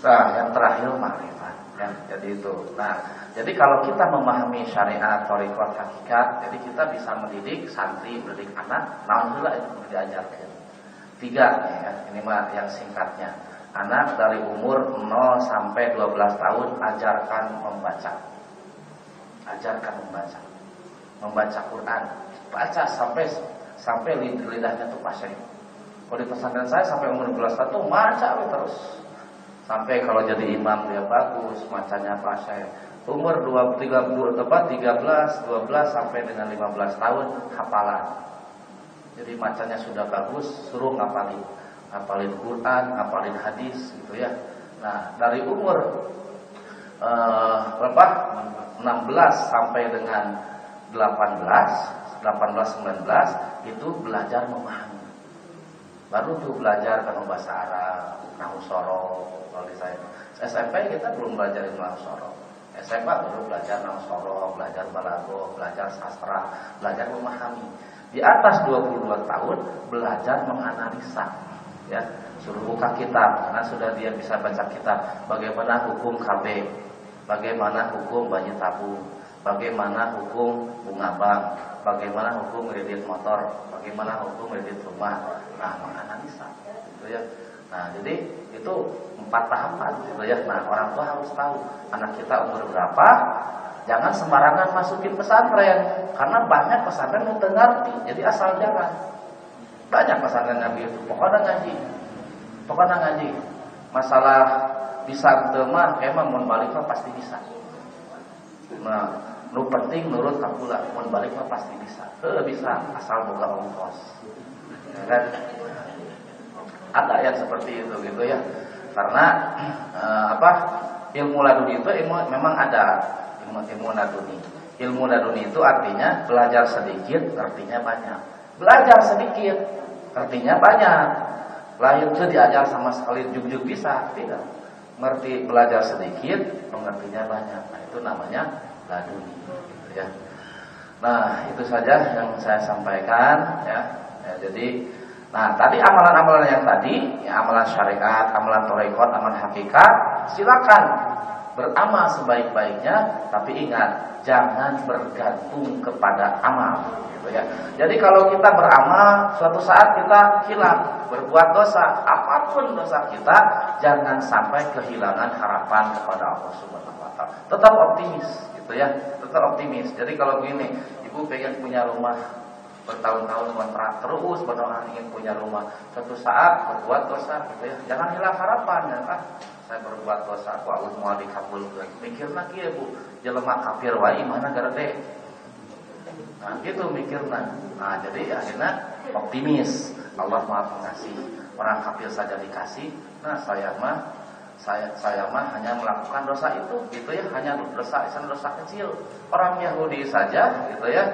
Nah yang terakhir makrifat ya. Jadi itu. Nah jadi kalau kita memahami syariat torikot hakikat jadi kita bisa mendidik santri mendidik anak naon itu diajarkan. Tiga ya. Ini mah yang singkatnya anak dari umur 0 sampai 12 tahun ajarkan membaca ajarkan membaca membaca Quran baca sampai sampai lidahnya tuh pasir kalau di pesantren saya sampai umur 12 tahun tuh baca terus Sampai kalau jadi imam dia bagus, macanya saya. Umur 2, 30, tepat 13, 12 sampai dengan 15 tahun hafalan. Jadi macanya sudah bagus, suruh ngapalin. Ngapalin Quran, ngapalin hadis gitu ya. Nah, dari umur eh, berapa? 16 sampai dengan 18, 18 19 itu belajar memahami. Baru tuh belajar kan bahasa Arab, nahu kalau di saya. SMP kita belum belajar ilmu soro. SMA baru belajar soro, belajar balago, belajar sastra, belajar memahami. Di atas 22 tahun belajar menganalisa. Ya, suruh buka kitab karena sudah dia bisa baca kitab. Bagaimana hukum KB, bagaimana hukum bayi tabung, bagaimana hukum bunga bank, bagaimana hukum kredit motor, bagaimana hukum kredit rumah. Nah, menganalisa. Gitu ya. Nah, jadi itu empat tahapan gitu ya. Nah, orang tua harus tahu anak kita umur berapa. Jangan sembarangan masukin pesantren karena banyak pesantren yang ngerti. Jadi asal jangan. Banyak yang itu. Pokoknya ngaji. Pokoknya ngaji. Masalah bisa temah emang mau balik pasti bisa. Nah, lu penting nurut kapula mau balik pasti bisa. Eh bisa asal buka ongkos. Ya kan? Ada yang seperti itu gitu ya. Karena eh, apa? Ilmu laduni itu ilmu memang ada ilmu ilmu laduni. Ilmu laduni itu artinya belajar sedikit, artinya banyak. Belajar sedikit, artinya banyak. Lahir itu diajar sama sekali juk-juk bisa, tidak. Mengerti belajar sedikit, mengertinya banyak. Nah, itu namanya laduni, gitu ya. Nah, itu saja yang saya sampaikan ya. ya jadi Nah, tadi amalan-amalan yang tadi, ya, amalan syariat, amalan torekot, amalan hakikat, silakan beramal sebaik-baiknya, tapi ingat jangan bergantung kepada amal. Gitu ya. Jadi kalau kita beramal, suatu saat kita hilang, berbuat dosa, apa pun dosa kita, jangan sampai kehilangan harapan kepada Allah Subhanahu Wa Taala. Tetap optimis, gitu ya, tetap optimis. Jadi kalau begini, ibu pengen punya rumah bertahun-tahun kontrak terus berdoa ingin punya rumah. Suatu saat berbuat dosa gitu ya. Jangan hilang harapan ya ah saya berbuat dosa aku Allah mau dikabulkan mikir lagi ya bu. Jelema kafir wae mana garede nah gitu mikirna nah jadi akhirnya optimis. Allah maha pengasih. Orang kafir saja dikasih. Nah saya mah saya saya mah hanya melakukan dosa itu gitu ya. Hanya dosa dosa kecil. Orang Yahudi saja gitu ya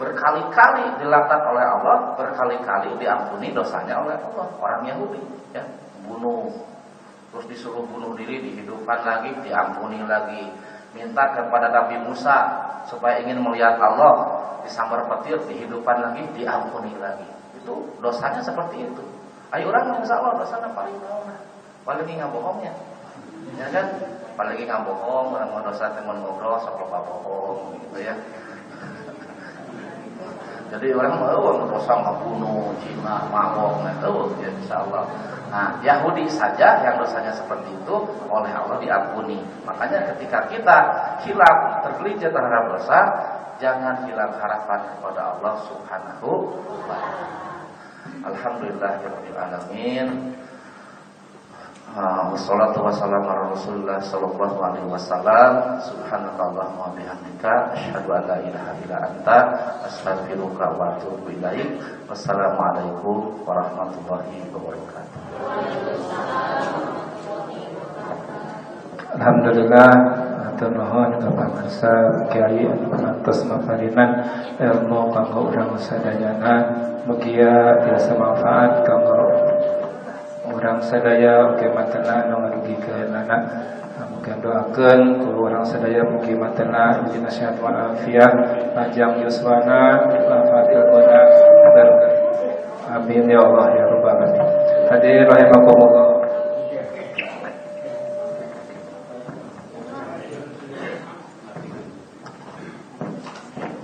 berkali-kali dilakukan oleh Allah, berkali-kali diampuni dosanya oleh Allah. Orang Yahudi ya, bunuh terus disuruh bunuh diri, dihidupkan lagi, diampuni lagi. Minta kepada Nabi Musa supaya ingin melihat Allah, disambar petir, dihidupkan lagi, diampuni lagi. Itu dosanya seperti itu. Ayo orang insya Allah dosanya paling bawah, paling nggak bohongnya, ya kan? Paling nggak bohong, orang mau dosa teman ngobrol, sok bohong, gitu ya. Jadi orang mau dosa bunuh, Cina, mabok, itu ya insya Allah. Nah Yahudi saja yang dosanya seperti itu oleh Allah diampuni. Makanya ketika kita hilang tergelincir terhadap dosa, jangan hilang harapan kepada Allah Subhanahu wa taala. Alhamdulillahirabbil alamin. Wassalatu wassalamu ala Rasulillah sallallahu alaihi wasallam. Subhanakallahumma wa bihamdika asyhadu an la ilaha illa anta astaghfiruka wa atubu ilaik. Wassalamualaikum warahmatullahi wabarakatuh. Alhamdulillah Atur nuhun kapangarsa Kiai kantos maparinan ilmu kanggo urang sadayana mugia tiasa manfaat kanggo orang sadaya oke matena anu ngarugikeun anak Mungkin doakan. Kalau orang sadaya mungkin matena Jadi nasihat walafiat. Panjang yuswana Lafat ilmuna Amin ya Allah ya Rabbal Alamin. Hadir rahimakumullah.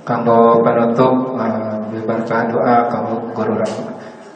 Kanggo penutup uh, doa kanggo guru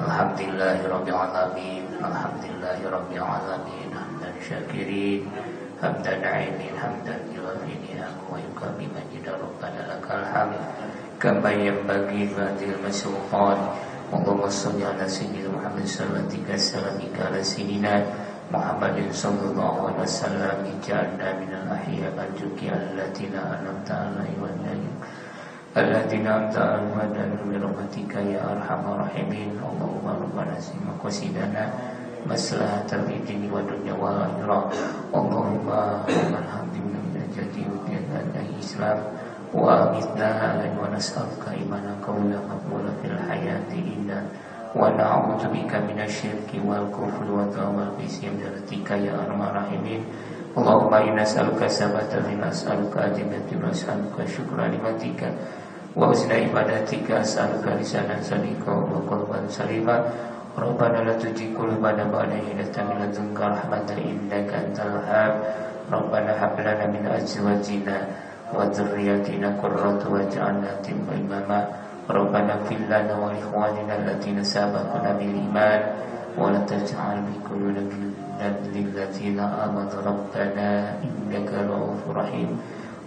ya Rabbil Alamin Alhamdulillahirrabbilalamin Alhamdulillahirrabbilalamin Hamdan syakirin Hamdan aimin Hamdan yuafi ni'amu Wa yukami majida Rabbana lakal hamd. Kama yang bagi Badil masulqan Allahumma salli ala sayyidina Muhammad Salatika salamika ala sayyidina Muhammadin sallallahu alaihi wasallam. Ija'alna minal ahya Al-juki allatina anamta alaihi wa الذين أنت أمدنا برحمتك يا أرحم الراحمين اللهم ربنا سم قصيدنا مصلحة في الدين والدنيا والآخرة اللهم من حمدنا من الجدي ودينا الإسلام وأمتنا ونسألك إيمانا قولا مقبولا في الحياة إنا ونعوذ بك من الشرك والكفر والضلال برحمتك يا أرحم الراحمين اللهم إنا نسألك ثبات wa usna ibadatika as'aluka lisanan sadiqa wa qalban saliba Rabbana la tujik qulubana ba'da idh hadaytana wa la tuzigh rahmataka innaka antal wahhab. Rabbana hab min azwajina wa dhurriyyatina qurrata waj'alna timma imama. Rabbana fil lana wa li ikhwanina alladhina sabaquna bil iman. Wa la taj'al bi qulubina lil ladzina amanu. Rabbana innaka ra'ufur rahim.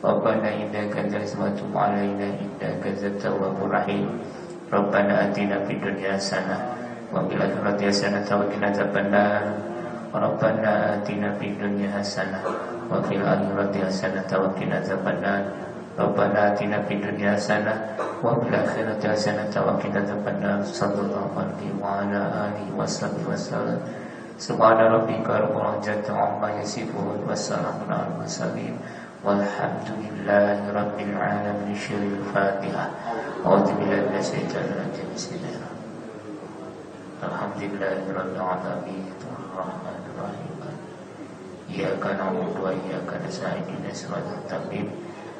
ربنا إنك أنت وتب علينا إنك أنت التواب الرحيم ربنا آتنا في الدنيا حسنة وفي الآخرة حسنة وقنا عذاب النار ربنا آتنا في الدنيا حسنة وفي الآخرة حسنة وقنا عذاب النار ربنا آتنا في الدنيا حسنة وفي الآخرة حسنة وقنا عذاب النار صلى الله عليه وعلى آله وصحبه وسلم سبحان ربك رب العزة عما يصفون وسلام على المرسلين والحمد لله رب العالمين شر الفاتحة. أعوذ بالله من الشيطان الرجيم. بسم الله. الحمد لله رب العالمين. الرحمن الرحيم. إياك نعبد وإياك نستعين. اهدنا الصراط المستقيم.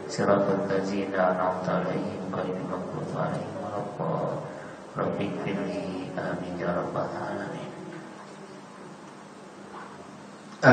صراط الذين أنعمت عليهم غير المغضوب عليهم ولا الضالين. رب اغفر لي. آمين يا رب العالمين.